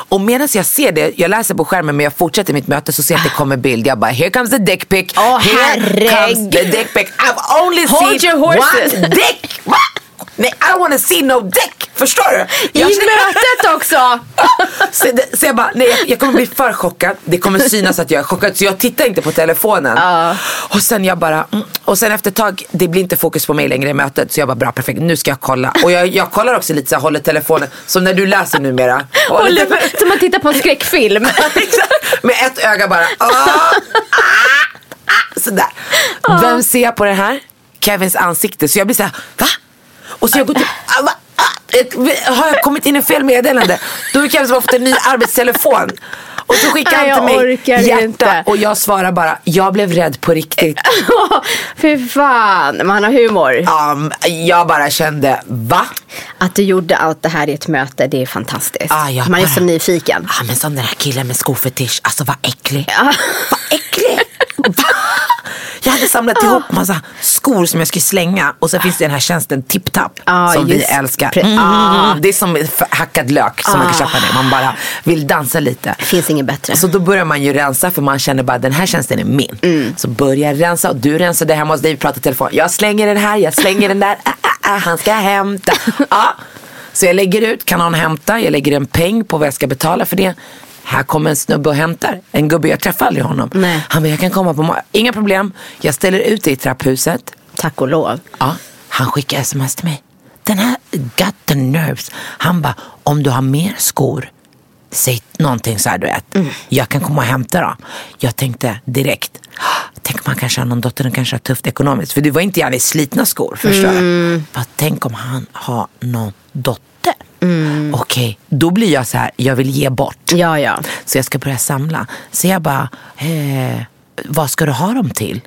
Och medan jag ser det, jag läser på skärmen men jag fortsätter mitt möte så ser jag att det kommer bild. Jag bara, here comes the dick pic. Åh, here comes herregud. the dick pic. I've only Hold seen your horses. one dick. Nej, I don't wanna see no dick. Förstår du? I Jag- mötet också! så, det, så jag bara, nej jag, jag kommer bli för chockad. Det kommer synas att jag är chockad. Så jag tittar inte på telefonen. Och sen jag bara, mm, och sen efter ett tag, det blir inte fokus på mig längre i mötet. Så jag bara, bra perfekt, nu ska jag kolla. Och jag, jag kollar också lite så här, håller telefonen, som när du läser numera. Håller Håller telefonen- Som att titta på en skräckfilm. Med ett öga bara. Ah, ah, ah, sådär. Vem ser jag på det här? Kevins ansikte. Så jag blir så här, va? Och så jag går till, ah? Ah, har jag kommit in i fel meddelande? Då är det Kevin som har fått en ny arbetstelefon. Och så skickar han till mig orkar hjärta inte. och jag svarar bara, jag blev rädd på riktigt. Fy fan, man har humor. Um, jag bara kände, va? Att du gjorde allt det här i ett möte, det är fantastiskt. Ah, man är bara- så nyfiken. Ah, men som den här killen med skofetisch, alltså vad äcklig. Vad äcklig. Hade samlat ihop massa skor som jag skulle slänga och så finns det den här tjänsten TipTap Ja, som vi älskar. Mm, ah. Det är som hackad lök som man kan köpa det. Man bara vill dansa lite. Finns inget bättre. Så då börjar man ju rensa för man känner bara den här tjänsten är min. Mm. Så börjar jag rensa och du rensar det hemma hos dig, vi pratar telefon. Jag slänger den här, jag slänger den där, ah, ah, ah, han ska hämta. Ja. Så jag lägger ut, kan någon hämta? Jag lägger en peng på vad jag ska betala för det. Här kommer en snubbe och hämtar. En gubbe, jag träffar aldrig honom. Nej. Han bara, jag kan komma på. Inga problem. Jag ställer ut det i trapphuset. Tack och lov. Ja, han skickar sms till mig. Den här got the nerves. Han bara, om du har mer skor, säg någonting så här du vet. Jag kan komma och hämta dem. Jag tänkte direkt, tänk om han kanske har någon dotter som kanske har tufft ekonomiskt. För det var inte jävligt slitna skor, förstår du? Bara, tänk om han har någon dotter. Okej, då blir jag så här, jag vill ge bort. Ja, ja. Så jag ska börja samla. Så jag bara, eh, vad ska du ha dem till?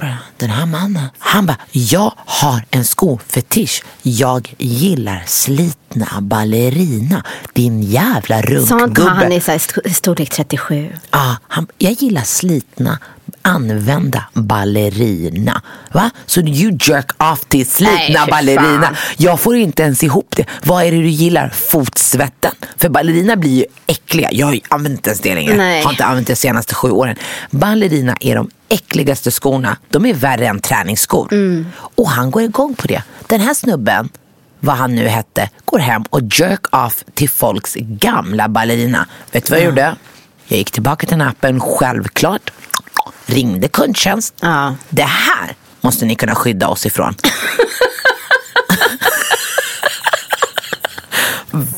Bara, Den här mannen, han bara, jag har en skofetisch. Jag gillar slitna ballerina. Din jävla Sånt har runkgubbe. han i så här st- storlek 37. Ja, han, jag gillar slitna, använda ballerina. Va? Så you jerk off till slitna Nej, ballerina. fan. Jag får inte ens ihop det. Vad är det du gillar? Fotsvetten. För ballerina blir ju äckliga. Jag har ju använt inte ens det längre. Nej. Har inte använt det de senaste sju åren. Ballerina är de äckligaste skorna. De är värre än träningsskor. Mm. Och han går igång på det. Den här snubben vad han nu hette, går hem och jerk off till folks gamla ballerina. Vet du vad jag gjorde? Jag gick tillbaka till den appen, självklart. Ringde kundtjänst. Ja. Det här måste ni kunna skydda oss ifrån.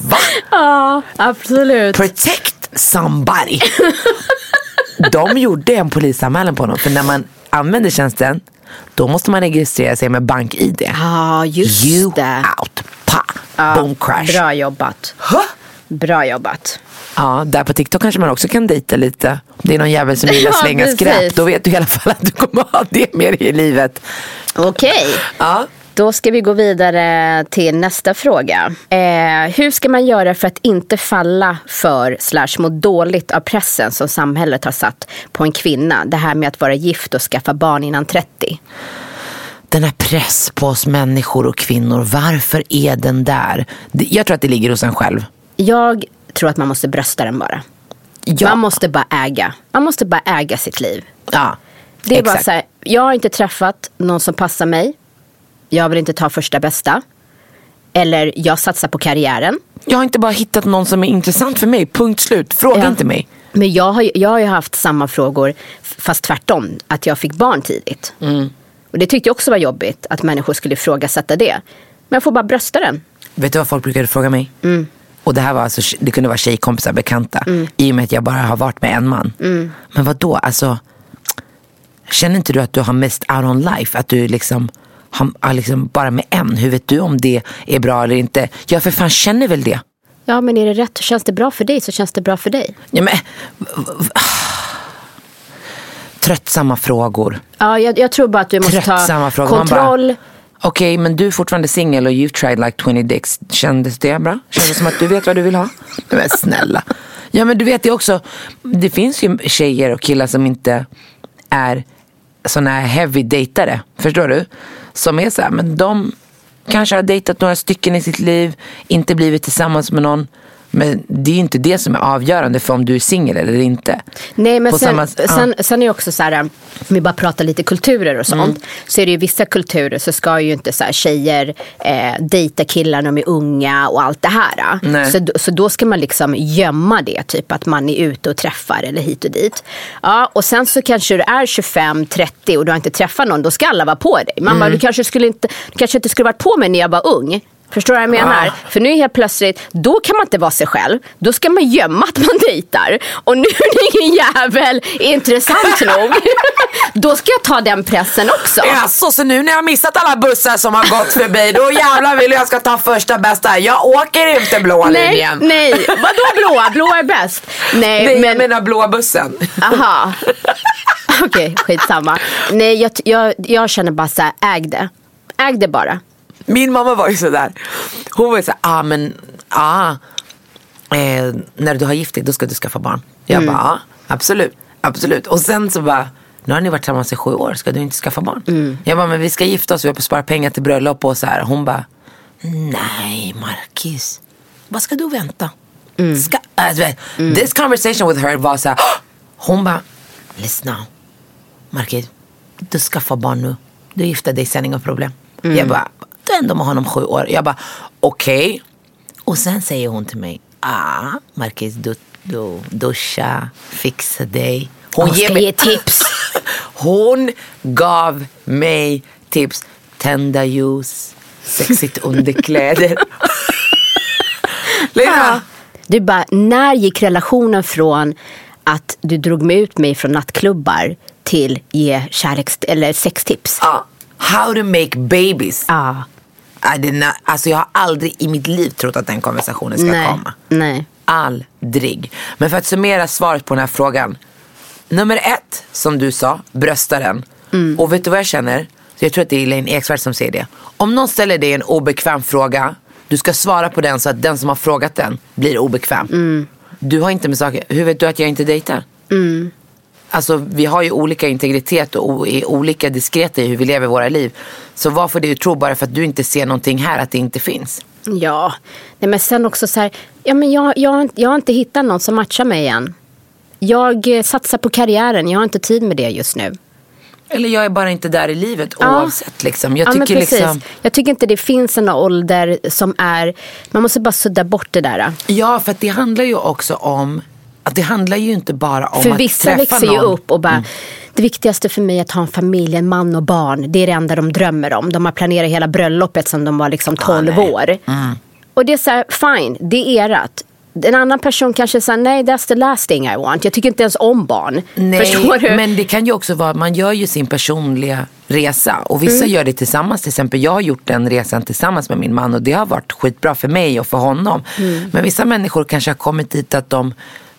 Va? Ja, absolut. Protect somebody. De gjorde en polisanmälan på honom. För när man använder tjänsten, då måste man registrera sig med bank-id. Ja, just You det. out. Pa. Ja, Boom crash. Bra jobbat. Huh? Bra jobbat. Ja, där på TikTok kanske man också kan dejta lite. Det är någon jävel som gillar Ja, slänga precis. skräp. Då vet du i alla fall att du kommer ha det med dig i livet. Okej. Ja. Då ska vi gå vidare till nästa fråga. Eh, hur ska man göra för att inte falla för slash må dåligt av pressen som samhället har satt på en kvinna? Det här med att vara gift och skaffa barn innan 30. Den här press på oss människor och kvinnor, varför är den där? Jag tror att det ligger hos en själv. Jag tror att man måste brösta den bara. Ja. Man måste bara äga. Man måste bara äga sitt liv. Ja, Det är bara exakt. så här, jag har inte träffat någon som passar mig. Jag vill inte ta första bästa. Eller jag satsar på karriären. Jag har inte bara hittat någon som är intressant för mig, punkt slut. Fråga Ja. inte mig. Men jag har, jag har ju haft samma frågor fast tvärtom. Att jag fick barn tidigt. Mm. Och det tyckte jag också var jobbigt. Att människor skulle ifrågasätta det. Men jag får bara brösta den. Vet du vad folk brukade fråga mig? Och det här var alltså, det kunde vara tjejkompisar, bekanta. I och med att jag bara har varit med en man. Men vad då? Alltså, känner inte du att du har missed out on life? Att du liksom har, liksom bara med en. Hur vet du om det är bra eller inte? Jag för fan känner väl det. Ja men är det rätt? Känns det bra för dig så känns det bra för dig. Ja, men, tröttsamma frågor. Ja jag, jag tror bara att du måste ta kontroll. Bara, Okej, men du är fortfarande singel och you've tried like 20 dicks. Kändes det bra? Kändes det som att du vet vad du vill ha? Men snälla. Ja, men du vet det också. Det finns ju tjejer och killar som inte är såna här heavy dejtare. Förstår du? Som är så här, men de kanske har dejtat några stycken i sitt liv, inte blivit tillsammans med någon. Men det är ju inte det som är avgörande för om du är singel eller inte. Nej men På sen, samma- ja. sen, sen är det också så här, om vi bara pratar lite kulturer och sånt. Mm. Så är det ju vissa kulturer så ska ju inte så här, tjejer eh, dejta killar när de är unga och allt det här. Nej. Så, så då ska man liksom gömma det, typ att man är ute och träffar eller hit och dit. Ja, och sen så kanske du är 25-30 och du har inte träffat någon, då ska alla vara på dig. Man Mm. bara, du kanske, skulle inte, du kanske inte skulle varit på mig när jag var ung. Förstår du vad jag menar? Ah. För nu helt plötsligt, då kan man inte vara sig själv. Då ska man gömma att man dejtar. Och nu är ingen jävel intressant nog. då ska jag ta den pressen också. Jaså, så nu när jag har missat alla bussar som har gått förbi, då jävlar vill jag ska ta första bästa. Jag åker inte blåa Nej, linjen. nej. Vadå blåa? Blåa är bäst. Nej, Nej, jag men... menar blåa bussen. Aha. Okej, skitsamma. Nej, jag, jag, jag känner bara så här, äg det. Äg det bara. Min mamma var ju sådär. Hon var ju såhär, ah men, ah. Eh, när du har gift dig då ska du skaffa barn. Jag Mm. bara, ja absolut, absolut. Och sen så bara, nu har ni varit tillsammans i sju år, ska du inte skaffa barn? Mm. Jag bara, men vi ska gifta oss, vi har på spara pengar till bröllop och så här. Hon bara, nej Marcus, vad ska du vänta? Mm. Ska, alltså, vet, This conversation with her var så här, hon bara, lyssna Marcus, du skaffar barn nu. Du gifter dig sen, inga problem. Mm. Jag bara, ändå med honom sju år. Jag bara, okej. Och sen säger hon till mig, ah, Marcus, du, du duscha, fixa dig. Hon, Hon ska ge tips. hon gav mig tips. Tända ljus, sexigt underkläder. Lena, Du bara, när gick relationen från att du drog mig ut mig från nattklubbar till ge kärleks eller sextips? ja, how to make babies. Ja. Not, alltså jag har aldrig i mitt liv trott att den konversationen ska Nej. komma. Nej. Aldrig. Men för att summera svaret på den här frågan. Nummer ett, som du sa, bröstaren. Mm. Och vet du vad jag känner? Jag tror att det är Elaine Eksvärd som säger det. Om någon ställer dig en obekväm fråga, du ska svara på den så att den som har frågat den blir obekväm. Mm. Du har inte med saker, hur vet du att jag inte dejtar? Alltså vi har ju olika integritet och är olika diskreta i hur vi lever våra liv. Så varför det du tror bara för att du inte ser någonting här att det inte finns? Ja, Nej, men sen också så här, ja, men jag, jag, jag har inte hittat någon som matchar mig än. Jag eh, satsar på karriären, jag har inte tid med det just nu. Eller jag är bara inte där i livet Ja. oavsett. Liksom. Jag ja, tycker precis. liksom, Jag tycker inte det finns en ålder som är, man måste bara sudda bort det där. ja, för att det handlar ju också om det handlar ju inte bara om För att vissa träffa växer ju någon. upp och bara, Mm. det viktigaste för mig är att ha en familj, en man och barn. Det är det enda de drömmer om. De har planerat hela bröllopet sedan de var liksom 12 nej. Mm. år. Och det är så här, fine, det är ert. En annan person kanske säger nej that's the last thing I want. Jag tycker inte ens om barn. Nej, men det kan ju också vara, man gör ju sin personliga resa. Och vissa Mm. gör det tillsammans. Till exempel jag har gjort den resan tillsammans med min man och det har varit skitbra för mig och för honom. Mm. Men vissa människor kanske har kommit dit att de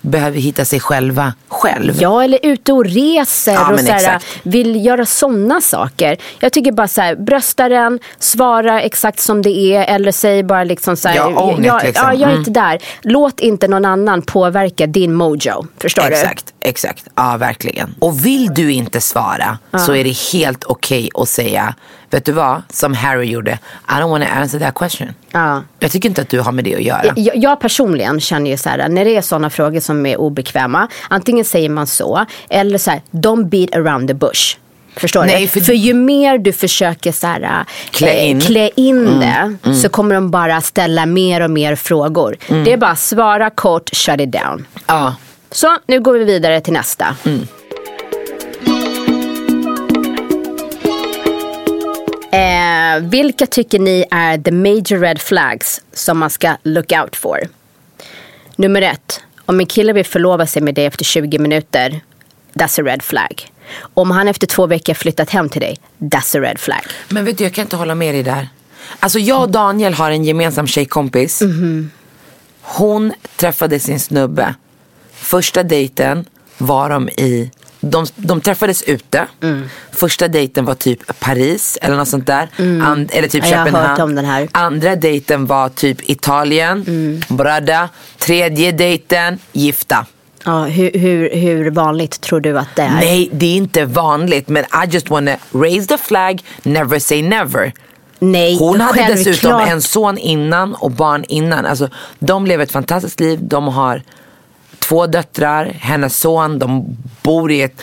behöver hitta sig själva själv. Ja, eller ute och reser Ja, och så här, exakt. vill göra sådana saker. Jag tycker bara så här, brösta den, svara exakt som det är eller säg bara liksom så här, Ja, it, jag, liksom. ja, jag är Mm. inte där. Låt inte någon annan påverka din mojo. Förstår du? Exakt, exakt. Ja, verkligen. Och vill du inte svara så är det helt okej att säga, vet du vad, som Harry gjorde, I don't want to answer that question. Ja. Jag tycker inte att du har med det att göra. Jag, jag personligen känner ju så här, när det är sådana frågor som är obekväma, antingen säger man så, eller så här, don't beat around the bush. Förstår Nej, du? för- För... ju mer du försöker så här, eh, Klä in. Mm, klä in det, så kommer de bara ställa mer och mer frågor. Mm. Det är bara svara kort, shut it down. Ja. Så, nu går vi vidare till nästa. Eh, vilka tycker ni är the major red flags som man ska look out for? Nummer ett. Om en kille vill förlova sig med dig efter 20 minuter, that's a red flag. Om han efter två veckor flyttat hem till dig, that's a red flag. Men vet du, jag kan inte hålla med dig där. Alltså jag och Daniel har en gemensam tjejkompis. Hon träffade sin snubbe. Första dejten var de i, de, de träffades ute. Första dejten var typ Paris eller något sånt där. And, eller typ Köpenhamn. Andra dejten var typ Italien, Brada. Tredje dejten, gifta. Ja, hur, hur, hur vanligt tror du att det är? Nej, det är inte vanligt. Men I just wanna raise the flag, never say never. Nej, Hon hade dessutom en son innan och barn innan. Alltså, de lever ett fantastiskt liv. De har två döttrar, hennes son, de bor i ett...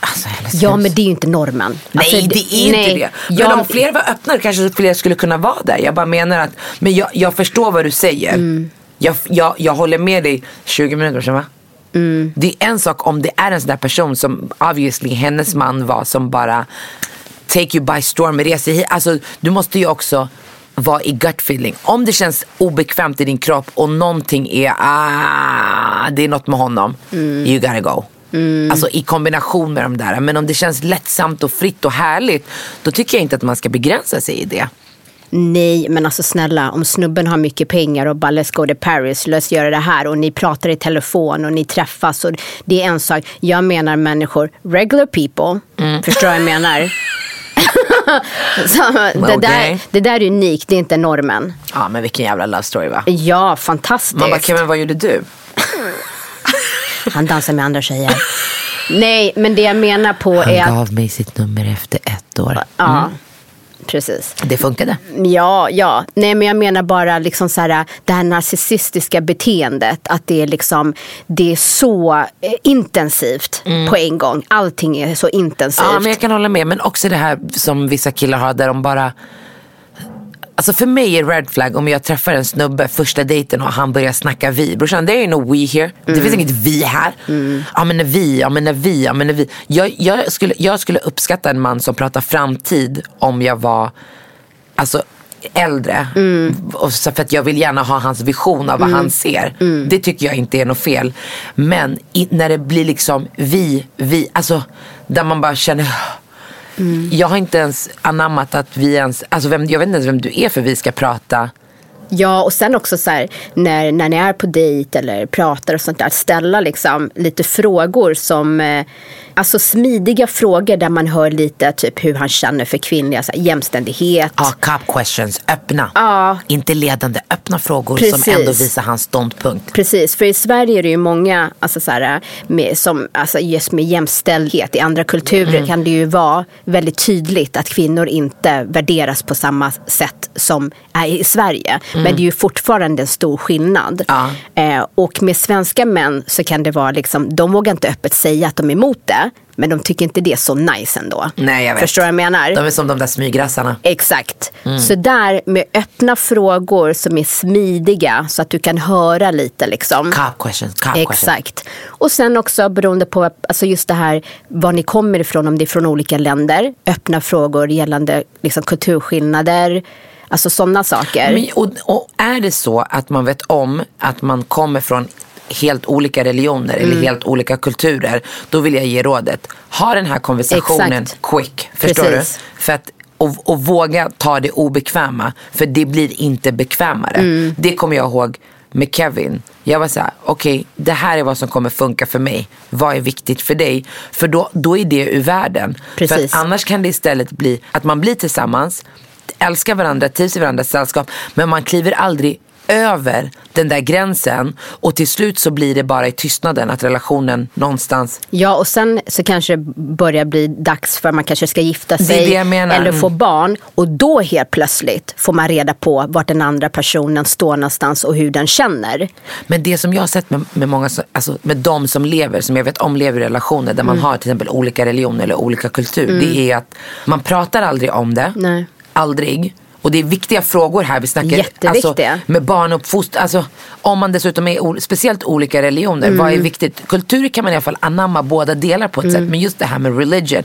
Alltså, Ja, hus. men det är ju inte normen. Nej Alltså, det är inte nej. det. Men Jag- om fler var öppnare kanske fler skulle kunna vara där. Jag bara menar att, men jag, jag förstår vad du säger. Mm. Jag, jag, jag håller med dig 20 minuter sedan va? Mm. Det är en sak om det är en sån där person som obviously hennes man var som bara take you by storm, reser hit. Alltså du måste ju också vara i gut feeling. Om det känns obekvämt i din kropp och någonting är, ah, det är något med honom. You gotta go. Alltså i kombination med de där. Men om det känns lättsamt och fritt och härligt. Då tycker jag inte att man ska begränsa sig i det. Nej, men alltså snälla, om snubben har mycket pengar och bara let's go to Paris, let's göra det här och ni pratar i telefon och ni träffas och det är en sak. Jag menar människor, regular people, Mm. förstår vad jag menar? Det, där, Okej. det där är unikt, det är inte normen. Ja men vilken jävla love story va? Ja, fantastiskt. Man bara, Kevin vad gjorde du? Han dansar med andra tjejer. Nej, men det jag menar på är Han att... gav mig sitt nummer efter ett år. Ja, precis. Det funkade. Ja, ja. Nej, men jag menar bara liksom så här, det här narcissistiska beteendet. Att det är, liksom, det är så eh, intensivt på en gång. Allting är så intensivt. Ja, men jag kan hålla med. Men också det här som vissa killar har där de bara Alltså för mig är red flag om jag träffar en snubbe första dejten och han börjar snacka vi. Brorsan, det är no we here. Det finns inget vi här. Ja men när vi, ja men när vi, ja men när vi. Jag, jag, skulle, jag skulle uppskatta en man som pratar framtid om jag var alltså, äldre. Och så för att jag vill gärna ha hans vision av vad han ser. Det tycker jag inte är något fel. Men i, när det blir liksom vi, vi, alltså där man bara känner jag har inte ens anammat att vi ens, alltså vem, jag vet inte ens vem du är för vi ska prata. Ja, och sen också så här, när, när ni är på dejt eller pratar och sånt där, ställa liksom lite frågor som, eh, alltså smidiga frågor där man hör lite typ hur han känner för kvinnliga, så här, jämställdhet. Ja, cop questions, öppna. Ja. Inte ledande, öppna frågor Precis. som ändå visar hans ståndpunkt. Precis, för i Sverige är det ju många, alltså så här, med, som, alltså just med jämställdhet. I andra kulturer Mm. kan det ju vara väldigt tydligt att kvinnor inte värderas på samma sätt som är i Sverige. Men det är ju fortfarande en stor skillnad. Mm. Ja. Eh, och med svenska män så kan det vara liksom, de vågar inte öppet säga att de är emot det. Men de tycker inte det är så nice ändå. Nej, jag vet. Förstår du vad jag menar? De är som de där smygrassarna. Exakt. Mm. Så där med öppna frågor som är smidiga så att du kan höra lite liksom. Cop questions, cop questions. Exakt. Och sen också beroende på alltså just det här var ni kommer ifrån, om det är från olika länder. Öppna frågor gällande liksom, kulturskillnader. Alltså sådana saker. Men, och, och är det så att man vet om att man kommer från helt olika religioner Mm. eller helt olika kulturer. Då vill jag ge rådet. Ha den här konversationen Exakt. quick. Förstår Precis. du? För att, och, och våga ta det obekväma. För det blir inte bekvämare. Mm. Det kommer jag ihåg med Kevin. Jag var så här, okej det här är vad som kommer funka för mig. Vad är viktigt för dig? För då, då är det ur världen. För Precis. att annars kan det istället bli att man blir tillsammans, älskar varandra, trivs i varandras sällskap. Men man kliver aldrig över den där gränsen och till slut så blir det bara i tystnaden att relationen någonstans Ja, och sen så kanske det börjar bli dags för man kanske ska gifta sig eller få Mm. barn. Och då helt plötsligt får man reda på vart den andra personen står någonstans och hur den känner. Men det som jag har sett med, med många, alltså med de som lever, som jag vet om lever i relationer där man Mm. har till exempel olika religioner eller olika kultur. Det är att man pratar aldrig om det. Nej. Aldrig. Och det är viktiga frågor här. Vi snackar Jätteviktiga. Alltså, med barnuppfostran. Alltså, om man dessutom är o- speciellt olika religioner. Vad är Mm. viktigt? Kultur kan man i alla fall anamma båda delar på ett sätt. Men just det här med religion.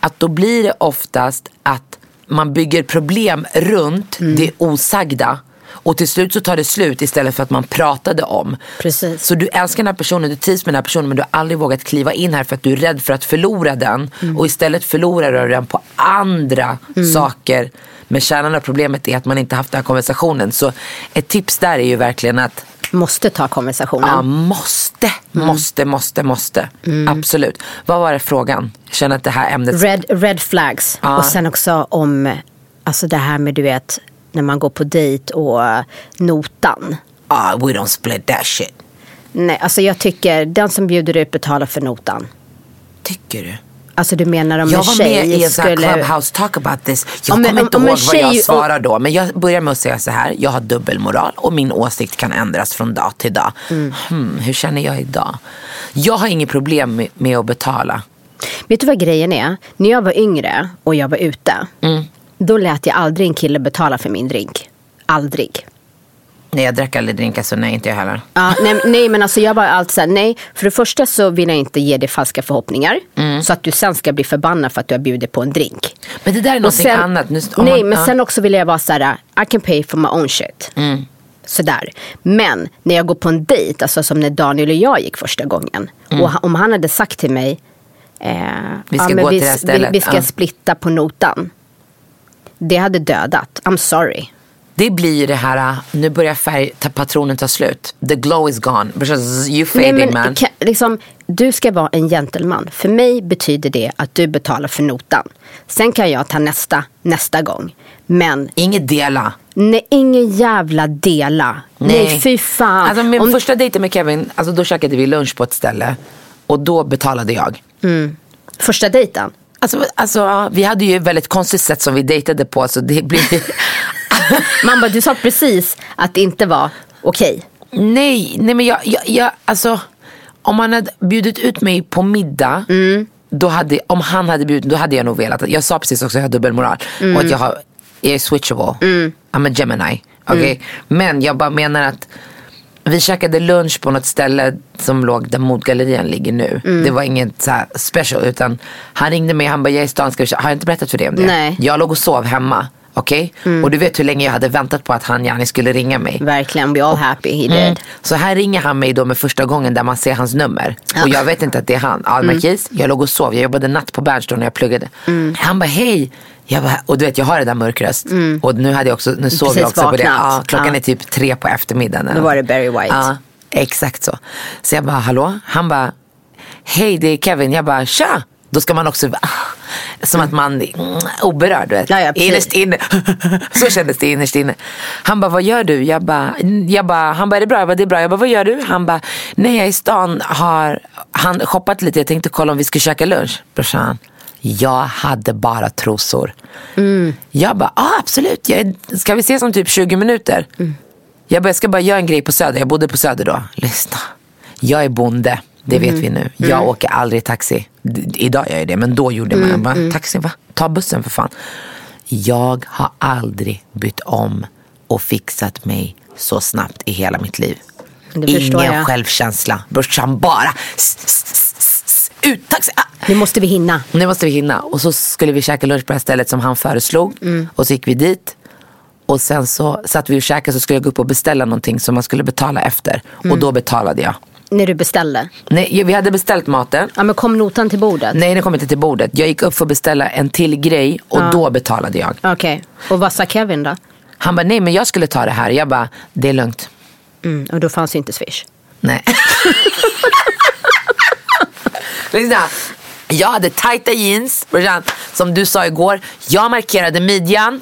Att då blir det oftast att man bygger problem runt Mm. det osagda. Och till slut så tar det slut istället för att man pratade om. Precis. Så du älskar den här personen, du trivs med den här personen men du har aldrig vågat kliva in här för att du är rädd för att förlora den. Mm. Och istället förlorar du den på andra saker. Men kärnan av problemet är att man inte haft den här konversationen. Så ett tips där är ju verkligen att Måste ta konversationen. ja, måste, Mm. måste, måste, måste. Absolut. Vad var det frågan? Jag känner att det här ämnet Red, red flags. Ja. Och sen också om alltså det här med du vet när man går på dejt och notan. ah, we don't split that shit. Nej, alltså jag tycker den som bjuder ut betalar för notan. Tycker du? Alltså du menar om Jag en var tjej med i en skulle... clubhouse talk about this. Jag Om kommer inte om ihåg vad jag tjej- svarar då. Men jag börjar med att säga så här. Jag har dubbelmoral och min åsikt kan ändras från dag till dag. Hmm, hur känner jag idag? Jag har inget problem med, med att betala. Vet du vad grejen är? När jag var yngre och jag var ute. Mm. Då lät jag aldrig en kille betala för min drink. Aldrig. Nej jag drack aldrig drinkar så nej inte jag heller. Ja, nej, nej men alltså jag var alltid såhär, nej. För det första så vill jag inte ge dig falska förhoppningar. Mm. Så att du sen ska bli förbannad för att du har bjudit på en drink. Men det där är Och någonting annat. Nu, nej man- men ja. sen också vill jag vara såhär, I can pay for my own shit. Mm. Sådär. Men när jag går på en dejt, alltså som när Daniel och jag gick första gången. Och han- om han hade sagt till mig, eh, Vi ska men gå vi, till det här vi, stället." vi ska Ja. splitta på notan. Det hade dödat. I'm sorry. Det blir ju det här, uh, nu börjar färg, ta- patronen ta slut. The glow is gone. You fading Nej, men, man. ka- liksom, du ska vara en gentleman. För mig betyder det att du betalar för notan. Sen kan jag ta nästa nästa gång. Men Inget dela. nej, ingen jävla dela. Nej, fy fan. Alltså min Om- första dejten med Kevin, alltså då käkade vi lunch på ett ställe. Och då betalade jag. Första dejten. Alltså, alltså vi hade ju ett väldigt konstigt sätt som vi dejtade på. Så det blir... Man bara, du sa precis att det inte var okej. nej, nej men jag, jag, jag, alltså. Om han hade bjudit ut mig på middag. Då hade, om han hade bjudit, då hade jag nog velat. Jag sa precis också att jag har dubbelmoral. Och att jag, har, jag är switchable. I'm a Gemini. Okay? Men jag bara menar att vi käkade lunch på något ställe som låg där modgallerian ligger nu. Det var inget så special utan han ringde mig han bara jag är i stan, ska vi kä-" Har jag inte berättat för dig om det? Nej. Jag låg och sov hemma. Okej? Och du vet hur länge jag hade väntat på att han gärna skulle ringa mig. Verkligen, we all happy he did. Mm. Så här ringer han mig då med första gången där man ser hans nummer. Och jag vet inte att det är han. Ja, Mm. Marquis, jag låg och sov. Jag jobbade natt på Berns när jag pluggade. Han bara hej. Jag bara, och du vet jag har det där mörkröst. Och nu hade jag också, nu sov jag Precis också på det. vaknat. Ja, klockan Ja. är typ tre på eftermiddagen. Då var det Barry White. Ja, exakt så. Så jag bara hallå? Han bara hej det är Kevin. Jag bara tja. Då ska man också, ah, som att man är mm, oberörd. Vet. Ja, ja. Innerst inne. Så kändes det innerst inne. Han bara, vad gör du? Jag bara, jag bara, han bara, är det bra? Jag bara, det är bra. Jag bara, vad gör du? Han bara, nej jag är i stan, har han shoppat lite. Jag tänkte kolla om vi skulle käka lunch. Brorsan, jag hade bara trosor. Jag bara, ah, absolut. Jag ska vi ses om typ 20 minuter? Jag bara, jag ska bara göra en grej på Söder. Jag bodde på Söder då. Lyssna. Jag är bonde. Det vet vi nu. Jag åker aldrig taxi. Idag gör jag det, men då gjorde man. Jag bara, taxi, va? Ta bussen för fan. Jag har aldrig bytt om och fixat mig så snabbt i hela mitt liv. Ingen självkänsla. Brorsan bara ut taxi. Ah. Nu måste vi hinna. Nu måste vi hinna. Och så skulle vi käka lunch på det här stället som han föreslog. Och så gick vi dit. Och sen så satt vi och käkade så skulle jag gå upp och beställa någonting som man skulle betala efter. Och då betalade jag. När du beställde. Nej, vi hade beställt maten. Ja men kom notan till bordet? Nej, den kom inte till bordet. Jag gick upp för att beställa en till grej och då betalade jag. Okej. Och vad sa Kevin då? Han bara, nej men jag skulle ta det här. Jag bara, det är lugnt. Mm, och då fanns ju inte Swish. Nej. Lyssna. Jag hade tajta jeans, som du sa igår. Jag markerade midjan,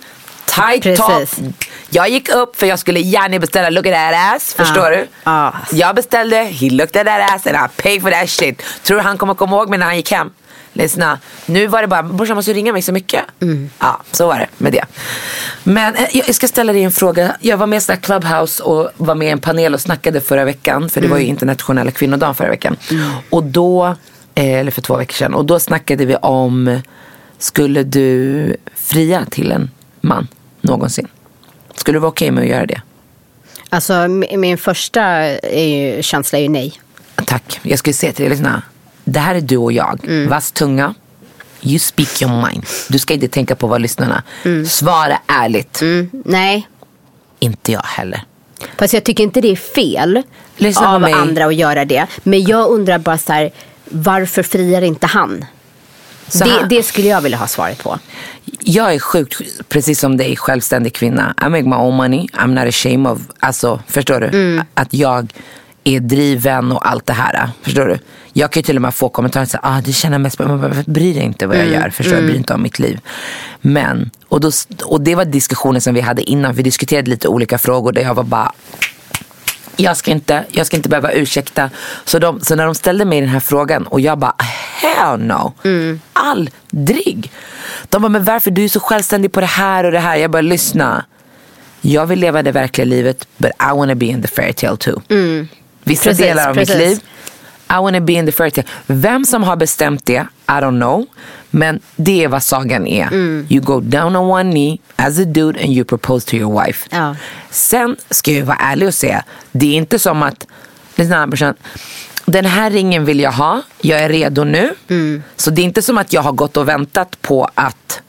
tight Precis. top. Jag gick upp för jag skulle gärna beställa look at that ass, förstår du? Ja. Jag beställde, he looked at that ass and I paid for that shit. Tror du han kommer komma ihåg mig när han gick hem? Lyssna, nu var det bara, brorsan måste ringa mig så mycket. Mm. Ja, så var det med det. Men eh, jag ska ställa dig en fråga. Jag var med i Clubhouse och var med i en panel och snackade förra veckan. För det var ju Mm. internationella kvinnodagen förra veckan. Och då, eh, eller för två veckor sedan. Och då snackade vi om, skulle du fria till en man någonsin? Skulle du vara okej med att göra det? Alltså min första är ju, känsla är ju nej. Tack. Jag skulle säga till dig, lyssna. Det här är du och jag. Mm. Vass tunga. You speak your mind. Du ska inte tänka på vad lyssnarna. Mm. Svara ärligt. Nej. Inte jag heller. Fast jag tycker inte det är fel Lyssna av andra att göra det. Men jag undrar bara så här, varför friar inte han? Det, det skulle jag vilja ha svaret på. Jag är sjukt, precis som dig, självständig kvinna. I make my own money. I'm not ashamed of, alltså förstår du? Mm. Att jag är driven och allt det här. Förstår du? Jag kan ju till och med få kommentarer så ah, du känner mest på men bara, Bry dig inte vad jag Mm. gör. Förstår du? Bry dig inte om mitt liv. Men, och, då, och det var diskussionen som vi hade innan. Vi diskuterade lite olika frågor där jag var bara jag ska inte, jag ska inte behöva ursäkta. Så, de, så när de ställde mig den här frågan och jag bara hell no. Aldrig. De bara men varför du är så självständig på det här och det här. Jag bara lyssna. Jag vill leva det verkliga livet but I wanna be in the fairy tale too. Vissa Precis, delar av precis. mitt liv I wanna be in the fairy tale. Vem som har bestämt det, I don't know. Men det är vad sagan är. Mm. You go down on one knee as a dude and you propose to your wife. Ja. Sen ska jag vara ärlig och säga, det är inte som att, lyssna här den här ringen vill jag ha, jag är redo nu. Mm. Så det är inte som att jag har gått och väntat på att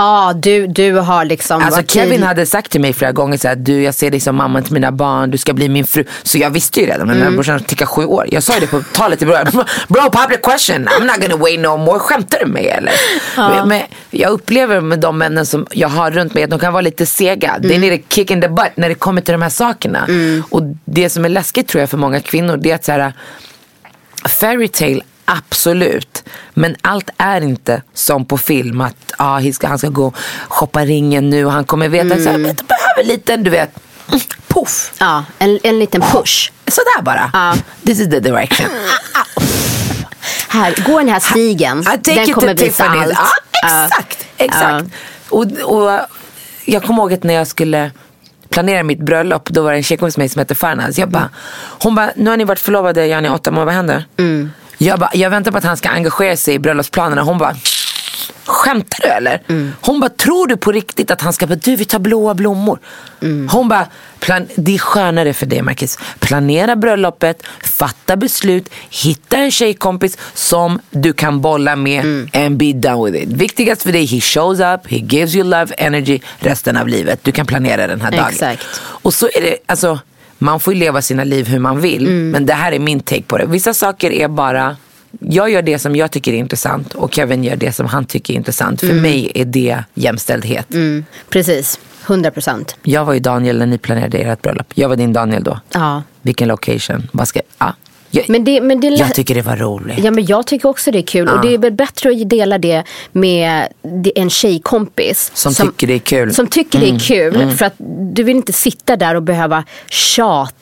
Ja, du, du har liksom Alltså Kevin hade sagt till mig flera gånger så här, du jag ser dig som mamma till mina barn, du ska bli min fru. Så jag visste ju redan, men mm. brorsan tickar sju år. Jag sa ju det på talet i början, bro public question, I'm not gonna wait no more. Skämtar du med mig eller? Men, men jag upplever med de männen som jag har runt mig att de kan vara lite sega. Mm. They need a kick in the butt när det kommer till de här sakerna. Och det som är läskigt tror jag för många kvinnor, det är att så här, Fairy tale, absolut. Men allt är inte som på film. Att ah, han, ska, han ska gå och shoppa ringen nu och han kommer veta mm. så här, men du behöver lite, du vet, poff. Ja, en, en liten push. Sådär bara. Ja. This is the direction. Här, gå den här stigen. I take Den it kommer to visa Tiffany's. allt. Ja, exakt. exakt. Och, och jag kommer ihåg att när jag skulle planera mitt bröllop, då var det en tjejkompis med mig som hette Farnaz. Jag bara, hon bara, nu har ni varit förlovade i åtta månader, vad händer? Mm. Jag, bara, jag väntar på att han ska engagera sig i bröllopsplanerna. Hon bara, skämtar du eller? Mm. Hon bara, tror du på riktigt att han ska bara, du vi tar blåa blommor. Mm. Hon bara, plan, det är skönare för dig Marcus. Planera bröllopet, fatta beslut, hitta en tjejkompis som du kan bolla med Mm. and be done with it. Viktigast för dig, he shows up, he gives you love, energy resten av livet. Du kan planera den här dagen. Exakt. Och så är det, alltså man får ju leva sina liv hur man vill. Mm. Men det här är min take på det. Vissa saker är bara jag gör det som jag tycker är intressant och Kevin gör det som han tycker är intressant. För mig är det jämställdhet. Mm, precis, 100 procent. Jag var ju Daniel när ni planerade ert bröllop. Jag var din Daniel då. Ja. Vilken location? Vad ska, ja. Jag, Men det, men det jag tycker det var roligt. Ja men jag tycker också det är kul och det är väl bättre att dela det med en tjejkompis. Som tycker det är kul. Som tycker det är kul för att du vill inte sitta där och behöva tjata.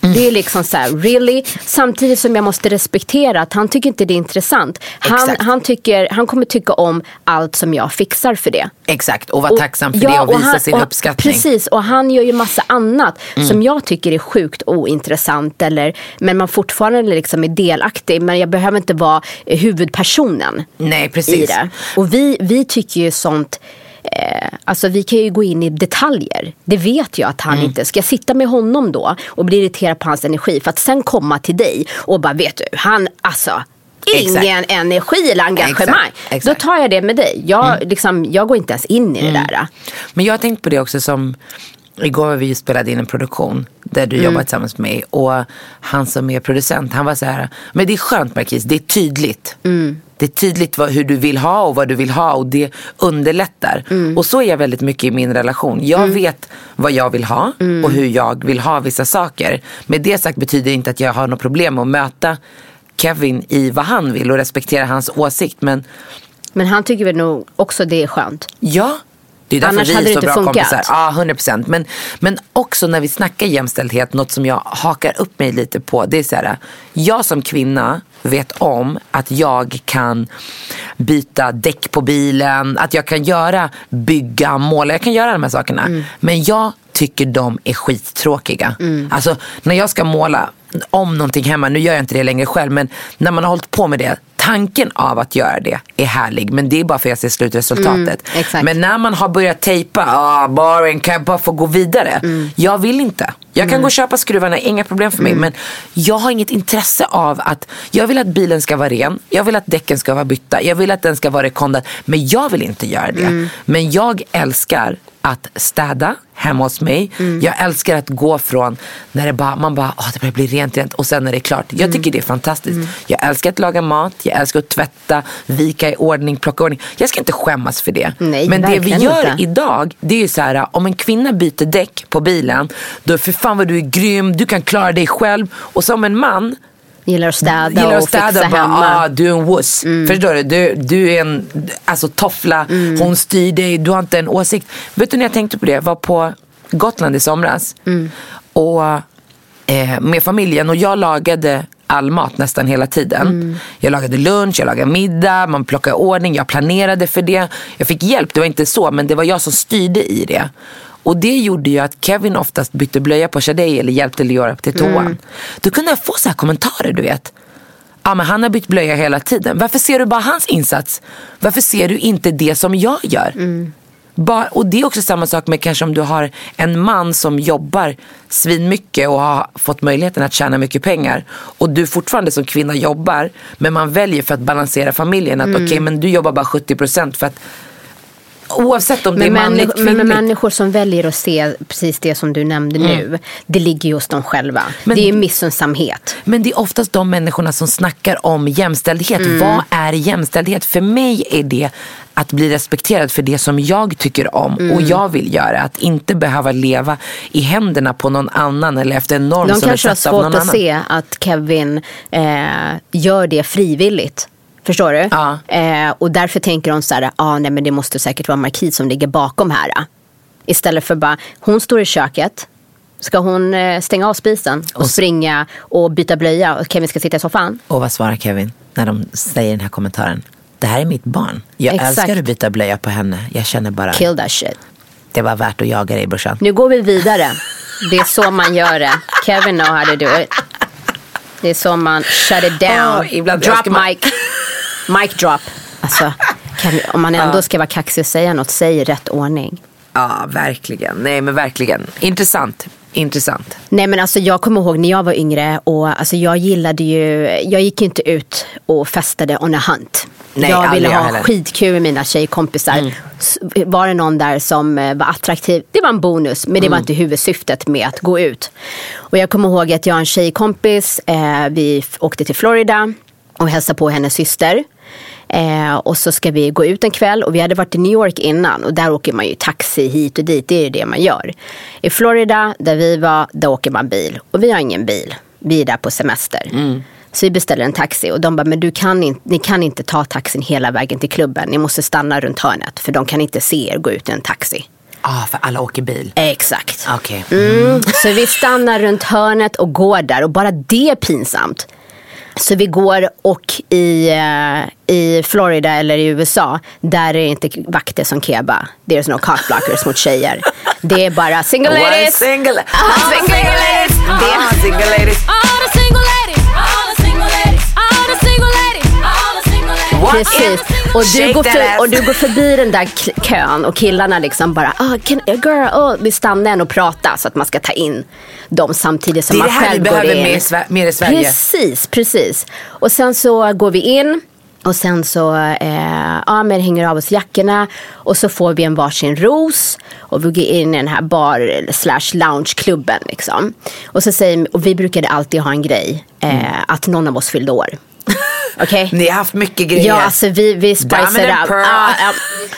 Det är liksom så här, really? Samtidigt som jag måste respektera att han tycker inte det är intressant. Han, han, tycker, han kommer tycka om allt som jag fixar för det. Exakt, och vara Och- tacksam för ja, det och visa han- sin och- uppskattning. Mm. Precis, och han gör ju massa annat som jag tycker är sjukt ointressant. Eller, men man fortfarande liksom är delaktig. Men jag behöver inte vara huvudpersonen Nej, i precis. det. Och vi, vi tycker ju sånt Eh, alltså vi kan ju gå in i detaljer. Det vet jag att han Mm. inte. Ska jag sitta med honom då och bli irriterad på hans energi för att sen komma till dig och bara vet du, han alltså Ingen energi eller engagemang. Exakt, exakt. Då tar jag det med dig. Jag, liksom, jag går inte ens in i det där. Men jag har tänkt på det också som Igår vi spelade in en produktion där du jobbar tillsammans med mig och han som är producent han var så här, men det är skönt Marquis, det är tydligt. Det är tydligt vad, hur du vill ha och vad du vill ha och det underlättar. Och så är jag väldigt mycket i min relation. Jag vet vad jag vill ha och hur jag vill ha vissa saker. Med det sagt betyder det inte att jag har något problem att möta Kevin i vad han vill och respektera hans åsikt. Men Men han tycker väl nog också det är skönt. Ja, det är därför Annars vi är så bra funkat. kompisar. Ja, 100 procent. Men, men också när vi snackar jämställdhet, något som jag hakar upp mig lite på. Det är så här, jag som kvinna vet om att jag kan byta däck på bilen, att jag kan göra, bygga, måla. Jag kan göra de här sakerna. Mm. Men jag tycker de är skittråkiga. Alltså när jag ska måla om någonting hemma, nu gör jag inte det längre själv, men när man har hållit på med det, tanken av att göra det är härlig. Men det är bara för att jag ser slutresultatet. Mm. Men när man har börjat tejpa, ah, boring, kan jag bara få gå vidare? Mm. Jag vill inte. Jag kan gå och köpa skruvarna, inga problem för mig. Mm. Men jag har inget intresse av att, jag vill att bilen ska vara ren, jag vill att däcken ska vara bytta, jag vill att den ska vara rekondad. Men jag vill inte göra det. Mm. Men jag älskar att städa hemma hos mig. Mm. Jag älskar att gå från när det bara, man bara, åh, det börjar bli rent, rent och sen är det klart. Jag Mm. tycker det är fantastiskt. Jag älskar att laga mat, jag älskar att tvätta, vika i ordning, plocka i ordning. Jag ska inte skämmas för det. Nej, Men det vi gör inte. idag, det är ju så här, om en kvinna byter däck på bilen, då för fan vad du är grym, du kan klara dig själv. Och som en man, Gillar att städa gillar att och städa fixa och bara, hemma. Mm. ah, du är en wuss. Förstår du? du? Du är en alltså, toffla, Mm. hon styr dig, du har inte en åsikt. Vet du när jag tänkte på det? Jag var på Gotland i somras. Mm. Och eh, med familjen och jag lagade all mat nästan hela tiden. Mm. Jag lagade lunch, jag lagade middag, man plockade ordning, jag planerade för det. Jag fick hjälp, det var inte så, men det var jag som styrde i det. Och det gjorde ju att Kevin oftast bytte blöja på Shadej eller hjälpte Leora till toan. Mm. Då kunde jag få så här kommentarer, du vet. ja, men han har bytt blöja hela tiden. Varför ser du bara hans insats? Varför ser du inte det som jag gör? Bara, och det är också samma sak med kanske om du har en man som jobbar svinmycket och har fått möjligheten att tjäna mycket pengar. Och du fortfarande som kvinna jobbar men man väljer för att balansera familjen att okej men du jobbar bara 70% för att oavsett om det är Men, manligt människor, men, men människor som väljer att se precis det som du nämnde nu, det ligger ju hos dem själva. Men- det är missunnsamhet. Men det är oftast de människorna som snackar om jämställdhet. Mm. Vad är jämställdhet? För mig är det att bli respekterad för det som jag tycker om Mm. och jag vill göra. Att inte behöva leva i händerna på någon annan eller efter en norm De som är kanske har satt av någon svårt att annan. se att Kevin eh, gör det frivilligt. Förstår du? Ja. Eh, och därför tänker de så här, ah, nej men det måste säkert vara Marquis som ligger bakom här. Istället för bara, hon står i köket. Ska hon eh, stänga av spisen och, Och springa och byta blöja och Kevin ska sitta i soffan? Och vad svarar Kevin när de säger den här kommentaren? Det här är mitt barn. Jag Exakt. älskar att byta blöja på henne. Jag känner bara, Kill that shit. det var värt att jaga dig brorsan. Nu går vi vidare. Det är så man gör det. Kevin know how to do it. Det är så man shut it down. Ja, ibland drop man- mic. Mic drop. Alltså, kan, om man ändå ska vara kaxig och säga något, säg i rätt ordning. Ja, verkligen. Nej, men verkligen. Intressant. Intressant. Nej men alltså jag kommer ihåg när jag var yngre och alltså jag gillade ju, jag gick inte ut och festade on a hunt. Nej, jag ville ha heller. skitkul med mina tjejkompisar. S- Var det någon där som eh, var attraktiv, det var en bonus men det var inte huvudsyftet med att gå ut. Och jag kommer ihåg att jag och en tjejkompis, eh, vi åkte till Florida och hälsade på hennes syster. Eh, och så ska vi gå ut en kväll och vi hade varit i New York innan och där åker man ju taxi hit och dit, det är ju det man gör. I Florida, där vi var, där åker man bil och vi har ingen bil. Vi är där på semester. Så vi beställer en taxi och de bara, men du kan in, ni kan inte ta taxin hela vägen till klubben. Ni måste stanna runt hörnet för de kan inte se er gå ut i en taxi. Ah, för alla åker bil. Exakt. Okej. Mm, så vi stannar runt hörnet och går där och bara det är pinsamt. Så vi går och i, eh, i Florida eller i USA, där är det inte vakter som keba. There's no cockblockers mot tjejer. Det är bara single ladies. single, Ah, single ladies. Ah, Det- single ladies. All single ladies, Precis. in- Och du, går för, och du går förbi den där kön och killarna liksom bara, oh, can, girl, oh. vi stannar en och pratar så att man ska ta in dem samtidigt som Det är man det här vi själv går behöver in. mer mer i Sverige. Precis, precis. Och sen så går vi in och sen så eh, ja, men hänger av oss jackorna och så får vi en varsin ros och vi går in i den här bar slash loungeklubben liksom. Och så säger och vi brukade alltid ha en grej eh, att någon av oss fyllde år. Okej? Ni har haft mycket grejer. Ja, alltså vi, vi and up. Ja, ja.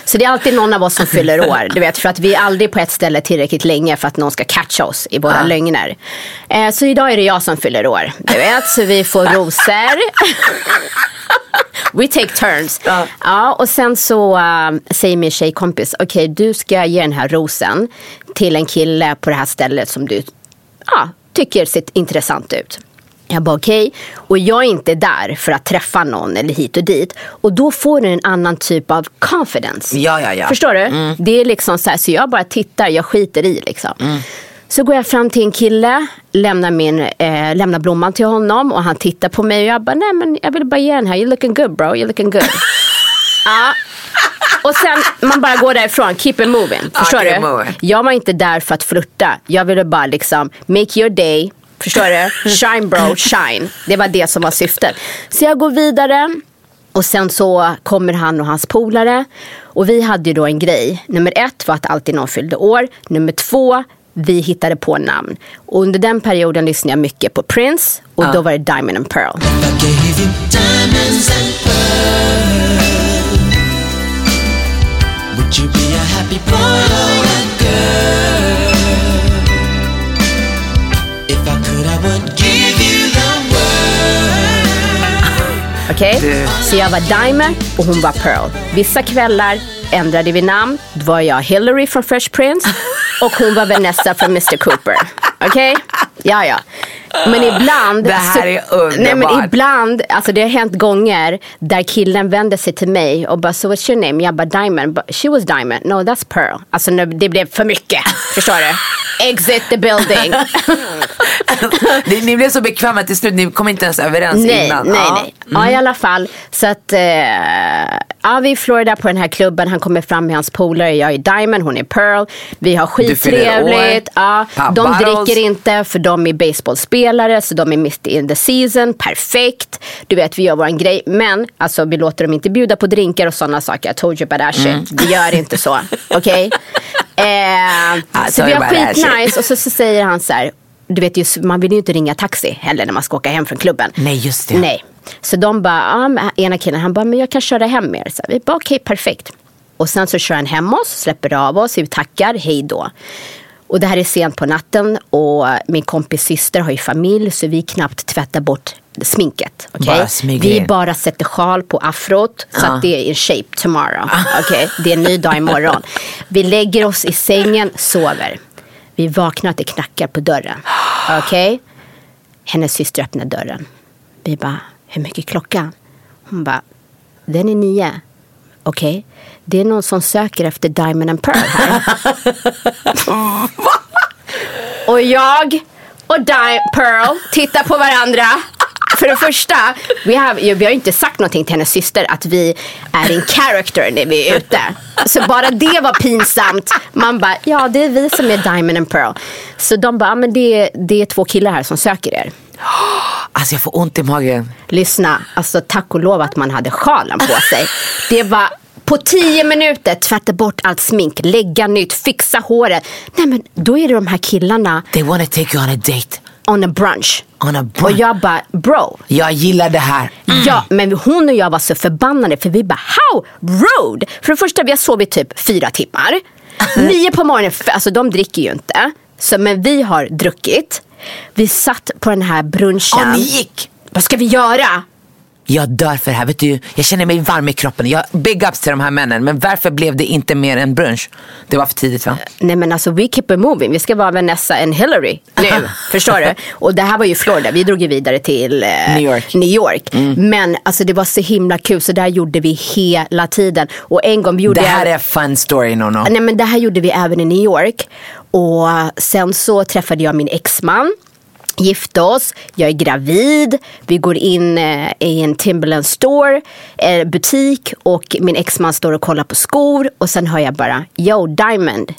Så det är alltid någon av oss som fyller år. Du vet, för att vi är aldrig på ett ställe tillräckligt länge för att någon ska catcha oss i våra lögner. Eh, så idag är det jag som fyller år. Du vet, så vi får rosor. We take turns. Ja. Ja. och sen så äh, säger min tjejkompis, okej du ska ge den här rosen till en kille på det här stället som du ja, tycker ser intressant ut. Jag bara okej, och jag är inte där för att träffa någon eller hit och dit. Och då får du en annan typ av confidence. Ja, ja, ja. Förstår du? Det är liksom så här, så jag bara tittar, jag skiter i liksom. Så går jag fram till en kille, lämnar, min, eh, lämnar blomman till honom och han tittar på mig och jag bara, nej men jag vill bara ge den här, you're looking good bro, you're looking good. ja. Och sen man bara går därifrån, keep it moving. Förstår keep du? moving. Jag var inte där för att flirta, jag ville bara liksom make your day. Förstår du? Shine bro, shine. Det var det som var syftet. Så jag går vidare. Och sen så kommer han och hans polare. Och vi hade ju då en grej. Nummer ett var att alltid någon fyllde år. Nummer två, vi hittade på namn. Och under den perioden lyssnade jag mycket på Prince. Och då var det Diamond and Pearl. Would you be a happy boy or a girl? Okej? Du. Så jag var Diamond och hon var Pearl. Vissa kvällar ändrade vi namn. Då var jag Hillary från Fresh Prince och hon var Vanessa från Mr Cooper. Okej? Ja, ja. Men ibland... Det här är underbart. Nej, men ibland, alltså det har hänt gånger där killen vänder sig till mig och bara, so what's your name? Jag bara Diamond. But she was Diamond. No, that's Pearl. Alltså det blev för mycket. Förstår du? Exit the building. ni, ni blev så bekväma till slut, ni kom inte ens överens nej, innan. nej, ja. nej. Ja, i alla fall. Så att, eh, ja, vi är i Florida på den här klubben. Han kommer fram med hans polare. Jag är Diamond, hon är Pearl. Vi har skittrevligt. Ja, Pop de bottles. dricker inte för de är baseballspelare. Så de är mitt in the season. Perfekt. Du vet, vi gör våran grej. Men alltså, vi låter dem inte bjuda på drinkar och sådana saker. I told you about that shit. Vi gör inte så. Okej? Eh, så told vi har skitnice. Och så, så säger han så här. Du vet, just, man vill ju inte ringa taxi heller när man ska åka hem från klubben. Nej, just det. Nej. Så de bara, ja, ena killen han bara, men jag kan köra hem med er. Så vi bara, okej, perfekt. Och sen så kör han hem oss, släpper av oss, vi tackar, hej då. Och det här är sent på natten och min kompis syster har ju familj så vi knappt tvättar bort sminket. smyger Vi bara sätter sjal på afrot så att det är in shape tomorrow. Okej, Det är en ny dag imorgon. Vi lägger oss i sängen, sover. Vi vaknar att det knackar på dörren. Okej? Hennes syster öppnar dörren. Vi bara, hur mycket är klockan? Hon bara, den är nio. Okej, det är någon som söker efter Diamond and Pearl här. och jag och Di- Pearl tittar på varandra. För det första, vi har, vi har inte sagt någonting till hennes syster att vi är en character när vi är ute. Så bara det var pinsamt. Man bara, ja det är vi som är Diamond and Pearl. Så de bara, ja, men det det är två killar här som söker er. Alltså jag får ont i magen. Lyssna, alltså tack och lov att man hade sjalen på sig. Det var på tio minuter tvätta bort allt smink, lägga nytt, fixa håret. Nej men då är det de här killarna They wanna take you on a date. On a brunch. On a Och brunch. jag bara, bro. Jag gillar det här. Ja, men hon och jag var så förbannade för vi bara, how rude! För det första, vi har sovit typ fyra timmar. Nio på morgonen, alltså de dricker ju inte. Så, men vi har druckit. Vi satt på den här brunchen. Ja, ni gick. Vad ska vi göra? Jag dör för det här. Vet du, jag känner mig varm i kroppen. Jag, big ups till de här männen. Men varför blev det inte mer än brunch? Det var för tidigt va? Nej men alltså we keep it moving. Vi ska vara Vanessa and Hillary nu. förstår du? Och det här var ju Florida. Vi drog ju vidare till eh, New York. New York. Men alltså det var så himla kul. Så där gjorde vi hela tiden. Och en gång vi gjorde Det här jag- är fun story Nono. Nej men det här gjorde vi även i New York. Och sen så träffade jag min exman. Gifte oss, jag är gravid, vi går in eh, i en Timberland store, eh, butik och min exman står och kollar på skor och sen hör jag bara Yo Diamond.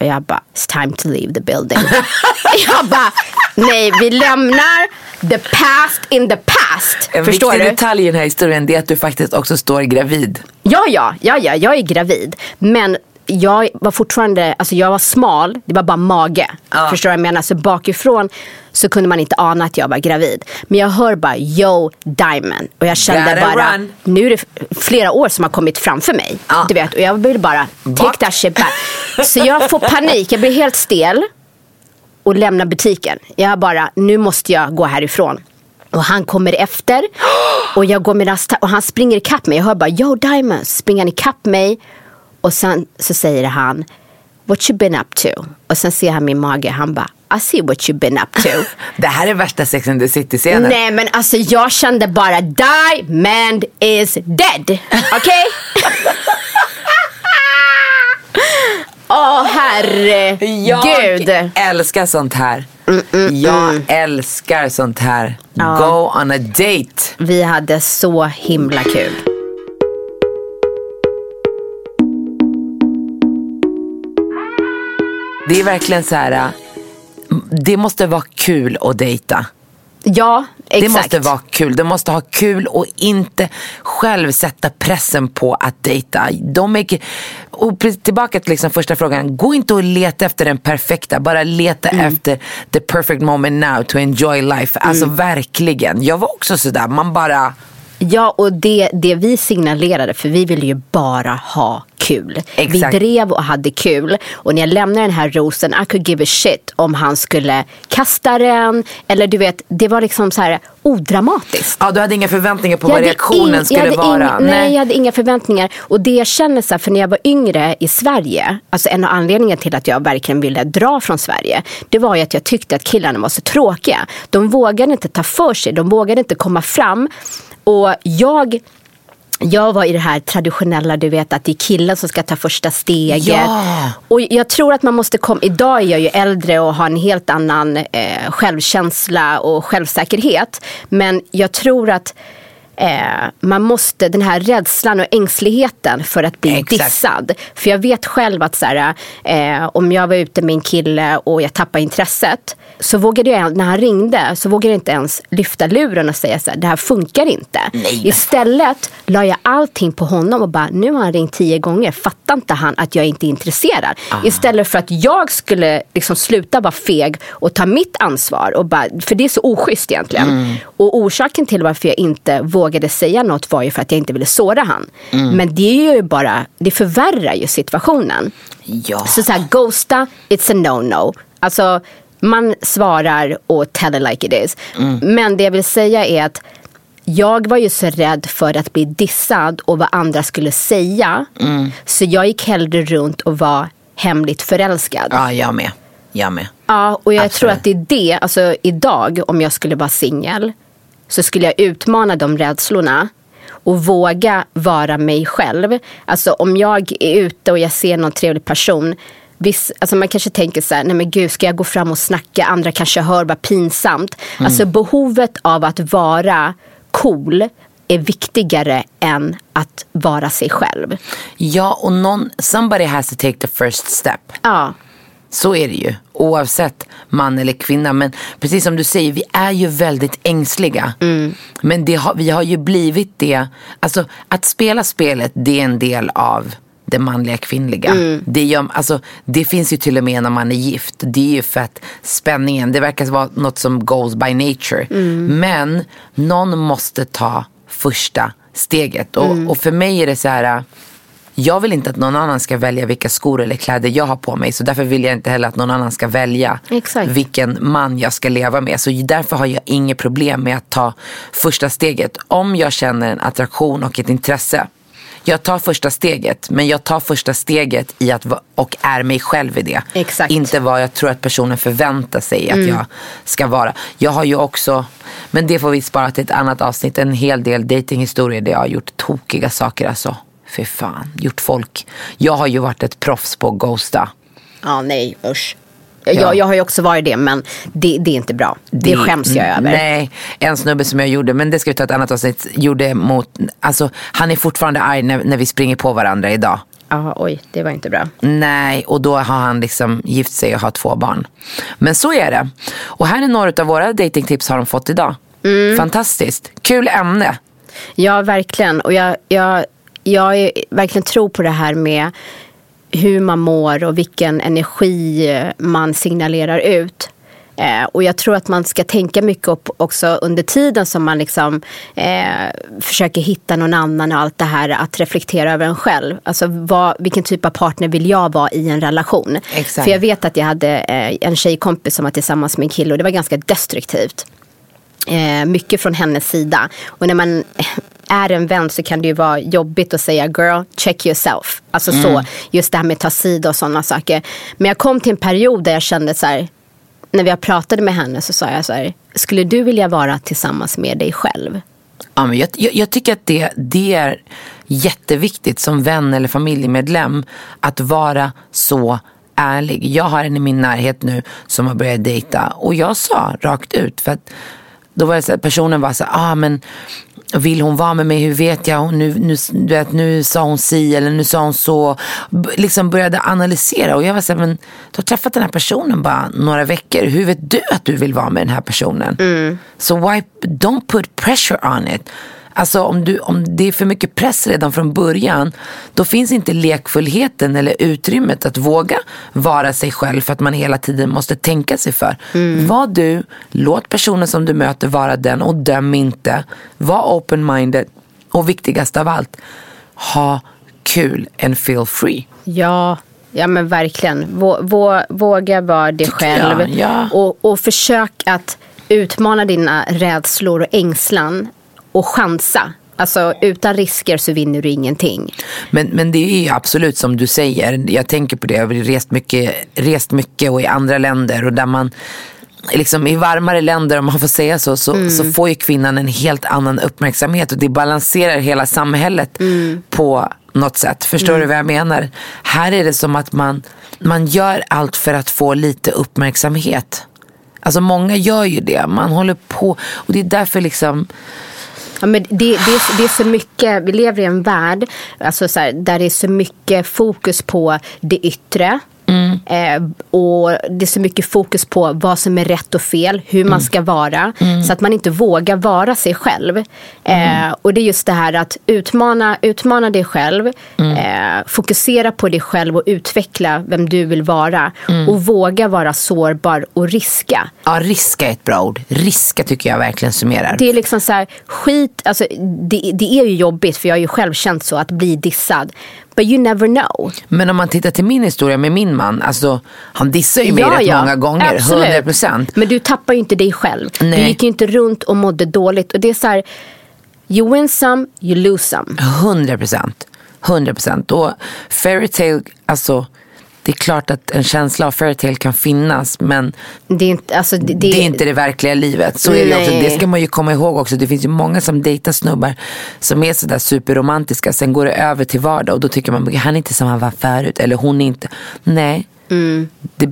Och jag bara, it's time to leave the building. jag bara, nej vi lämnar the past in the past. En Förstår viktig du? detalj i den här historien är att du faktiskt också står gravid. Ja, ja, ja, ja, jag är gravid. Men jag var fortfarande, alltså jag var smal, det var bara mage. Ja. Förstår du vad jag menar? Så bakifrån så kunde man inte ana att jag var gravid. Men jag hör bara yo Diamond. Och jag kände bara, run. nu är det flera år som har kommit framför mig. Ja. Du vet, och jag vill bara take that shit back. Så jag får panik, jag blir helt stel och lämnar butiken. Jag bara, nu måste jag gå härifrån. Och han kommer efter och jag går med och han springer ikapp mig. Jag hör bara Yo Diamond, Så springer han ikapp mig. Och sen så säger han What you been up to? Och sen ser han min mage. Han bara I see what you been up to. Det här är värsta Sex and the City-scenen. Nej men alltså jag kände bara Diamond is dead. Okej? Åh herregud. Jag älskar sånt här. Jag älskar sånt här. Ja. Go on a date. Vi hade så himla kul. Det är verkligen så här. äh, Det måste vara kul att dejta. Ja, exakt. Det måste vara kul. Du måste ha kul och inte själv sätta pressen på att dejta. De är, och tillbaka till liksom första frågan. Gå inte och leta efter den perfekta. Bara leta Mm. efter the perfect moment now to enjoy life. Alltså Mm. verkligen. Jag var också sådär. Man bara... Ja, och det, det vi signalerade, för vi ville ju bara ha kul. Exakt. Vi drev och hade kul. Och när jag lämnade den här rosen, I could give a shit om han skulle kasta den. Eller du vet, det var liksom så här odramatiskt. Ja, du hade inga förväntningar på Jag vad reaktionen jag skulle vara. ing- nej, jag hade inga förväntningar. Och det jag känner så här, för när jag var yngre i Sverige, alltså en av anledningarna till att jag verkligen ville dra från Sverige, det var ju att jag tyckte att killarna var så tråkiga. De vågade inte ta för sig, de vågade inte komma fram. Och jag jag var i det här traditionella, du vet att det är killen som ska ta första steget. Ja. Och jag tror att man måste komma, idag är jag ju äldre och har en helt annan eh, självkänsla och självsäkerhet. Men jag tror att Eh, man måste, den här rädslan och ängsligheten för att bli Exakt. dissad. För jag vet själv att så här, eh, om jag var ute med en kille och jag tappade intresset. Så vågade jag, när han ringde, så vågade jag inte ens lyfta luren och säga så här, det här funkar inte. Nej. Istället la jag allting på honom och bara, nu har han ringt tio gånger, fattar inte han att jag inte är intresserad? Ah. Istället för att jag skulle liksom sluta vara feg och ta mitt ansvar. Och bara, för det är så oschysst egentligen. Mm. Och orsaken till varför jag inte vågade säga något var ju för att jag inte ville såra han. Mm. Men det är ju bara, det förvärrar ju situationen. Ja. Så, så här, ghosta, it's a no-no. Alltså, man svarar och tell it like it is. Men det jag vill säga är att jag var ju så rädd för att bli dissad och vad andra skulle säga. Så jag gick hellre runt och var hemligt förälskad. ja, jag med. Jag med. Ja, och jag Absolut. tror att det är det, alltså idag om jag skulle vara singel så skulle jag utmana de rädslorna och våga vara mig själv. Alltså om jag är ute och jag ser någon trevlig person Viss, alltså man kanske tänker så här, nej men gud ska jag gå fram och snacka, andra kanske hör, vad pinsamt. Alltså behovet av att vara cool är viktigare än att vara sig själv. Ja, och någon, somebody has to take the first step. Ja, Så är det ju. Oavsett man eller kvinna. Men precis som du säger, vi är ju väldigt ängsliga. Men det har, vi har ju blivit det. Alltså att spela spelet, det är en del av det manliga kvinnliga. Det, gör, alltså, det finns ju till och med när man är gift. Det är ju för att spänningen, det verkar vara något som goes by nature. Men någon måste ta första steget. Och, och för mig är det så här jag vill inte att någon annan ska välja vilka skor eller kläder jag har på mig. Så därför vill jag inte heller att någon annan ska välja Exakt. vilken man jag ska leva med. Så därför har jag inget problem med att ta första steget. Om jag känner en attraktion och ett intresse. Jag tar första steget, men jag tar första steget i att och är mig själv i det. Exakt. Mm. Inte vad jag tror att personen förväntar sig att jag ska vara. Jag har ju också, men det får vi spara till ett annat avsnitt, en hel del datinghistorier där jag har gjort tokiga saker alltså. Fy fan, gjort folk. Jag har ju varit ett proffs på att ghosta. Ja, nej, usch. Jag, jag har ju också varit det, men det, det är inte bra. Det, skäms jag över. Nej, en snubbe som jag gjorde, men det ska vi ta ett annat avsnitt, gjorde mot, alltså han är fortfarande arg när, när vi springer på varandra idag. Ja, oj, det var inte bra. Nej, och då har han liksom gift sig och har två barn. Men så är det. Och här är några av våra datingtips har de fått idag. Mm. Fantastiskt. Kul ämne. Ja, verkligen. Och jag, jag, jag är, verkligen tror på det här med hur man mår och vilken energi man signalerar ut. Eh, och jag tror att man ska tänka mycket upp också under tiden som man liksom, eh, försöker hitta någon annan och allt det här att reflektera över en själv. Alltså vad, vilken typ av partner vill jag vara i en relation? Exakt. För jag vet att jag hade eh, en tjejkompis som var tillsammans med en kille och det var ganska destruktivt eh, mycket från hennes sida. Och när man är en vän så kan det ju vara jobbigt att säga girl, check yourself. Alltså så, just det här med att ta sida och sådana saker. Men jag kom till en period där jag kände så här, när vi pratade med henne så sa jag så här, skulle du vilja vara tillsammans med dig själv? Ja, men jag, jag, jag tycker att det, det är jätteviktigt som vän eller familjemedlem att vara så ärlig. Jag har en i min närhet nu som har börjat dejta och jag sa rakt ut för att då var det så här, personen var så här, ah, men vill hon vara med mig, hur vet jag, nu, nu, du vet, nu sa hon si eller nu sa hon så. B- liksom började analysera och jag var så här, men du har träffat den här personen bara några veckor, hur vet du att du vill vara med den här personen? Så why, don't put pressure on it. Alltså om, du, om det är för mycket press redan från början, då finns inte lekfullheten eller utrymmet att våga vara sig själv för att man hela tiden måste tänka sig för. Var du, låt personen som du möter vara den och döm inte. Var open-minded och viktigast av allt, ha kul and feel free. Ja, ja men verkligen. Vå, vå, våga vara dig själv. jag, ja. Och, och försök att utmana dina rädslor och ängslan och chansa. Alltså utan risker så vinner du ingenting. Men, men det är ju absolut som du säger. Jag tänker på det. Jag har rest mycket, rest mycket och i andra länder och där man liksom i varmare länder om man får säga så, så, Mm. så får ju kvinnan en helt annan uppmärksamhet och det balanserar hela samhället Mm. på något sätt. Förstår du vad jag menar? Här är det som att man, man gör allt för att få lite uppmärksamhet. Alltså många gör ju det. Man håller på och det är därför liksom Ja, men det, det, är, det är så mycket, vi lever i en värld alltså så här, där det är så mycket fokus på det yttre. Eh, och det är så mycket fokus på vad som är rätt och fel, hur man ska vara. Så att man inte vågar vara sig själv. Eh, och det är just det här att utmana, utmana dig själv. Eh, fokusera på dig själv och utveckla vem du vill vara. Och våga vara sårbar och riska. Ja, riska är ett bra ord. Riska tycker jag verkligen summerar. Det är liksom så här, skit, alltså det, det är ju jobbigt för jag har ju själv känt så att bli dissad. But you never know. Men om man tittar till min historia med min man, alltså, han dissar ju mig rätt många gånger, absolut. 100 procent. Men du tappar ju inte dig själv. Du Nej. gick ju inte runt och mådde dåligt. Och det är så här, you win some, you lose some. 100 procent. 100 procent. Och fairytale, alltså det är klart att en känsla av fairytale kan finnas men Det är inte, alltså, det, det, är inte det verkliga livet. Så är det, också. Det ska man ju komma ihåg också. Det finns ju många som dejtar snubbar som är sådär superromantiska. Sen går det över till vardag och då tycker man han är inte som han var förut. Eller hon är inte. Nej. Mm. Det,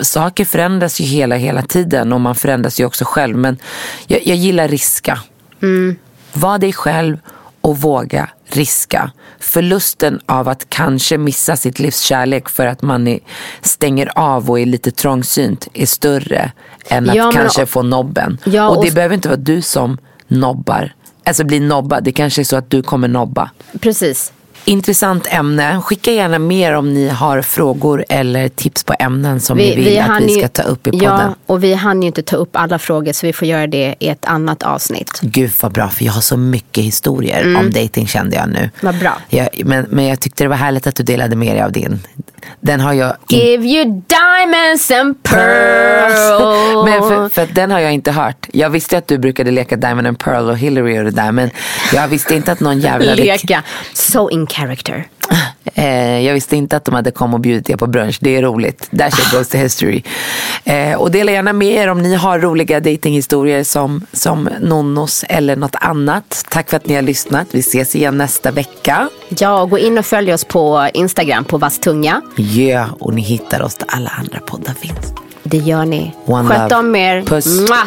saker förändras ju hela, hela tiden och man förändras ju också själv. Men jag, jag gillar riska. Mm. Var dig själv och våga riska. Förlusten av att kanske missa sitt livs kärlek för att man är, stänger av och är lite trångsynt är större än att Ja, kanske få nobben. Ja, och det och- behöver inte vara du som nobbar. Alltså blir nobbad. Det kanske är så att du kommer nobba. Precis. Intressant ämne. Skicka gärna mer om ni har frågor eller tips på ämnen som ni vill att hann vi ju- ska ta upp i podden. Ja, och vi hann ju inte ta upp alla frågor så vi får göra det i ett annat avsnitt. Gud vad bra, för jag har så mycket historier om dating kände jag nu. Mm. Vad bra. Jag, men, men jag tyckte det var härligt att du delade med dig av din. Den har jag inte Give you diamonds and pearls. men för, för att den har jag inte hört. Jag visste att du brukade leka Diamond and Pearl och Hillary och det där. Men jag visste inte att någon jävla... Leka. So in character. Eh, jag visste inte att de hade kommit och bjudit er på brunch. Det är roligt. That shit goes to history. Eh, och dela gärna med er om ni har roliga datinghistorier som, som Nonnos eller något annat. Tack för att ni har lyssnat. Vi ses igen nästa vecka. Ja, gå in och följ oss på Instagram på Vasstunga. Ja, och ni hittar oss där alla andra poddar finns. Det gör ni. One Sköt love. om er. Puss. Mwah.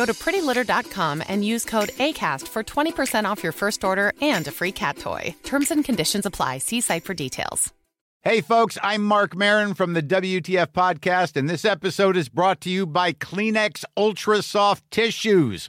Go to prettylitter.com and use code ACAST for 20% off your first order and a free cat toy. Terms and conditions apply. See site for details. Hey, folks, I'm Mark Marin from the WTF Podcast, and this episode is brought to you by Kleenex Ultra Soft Tissues,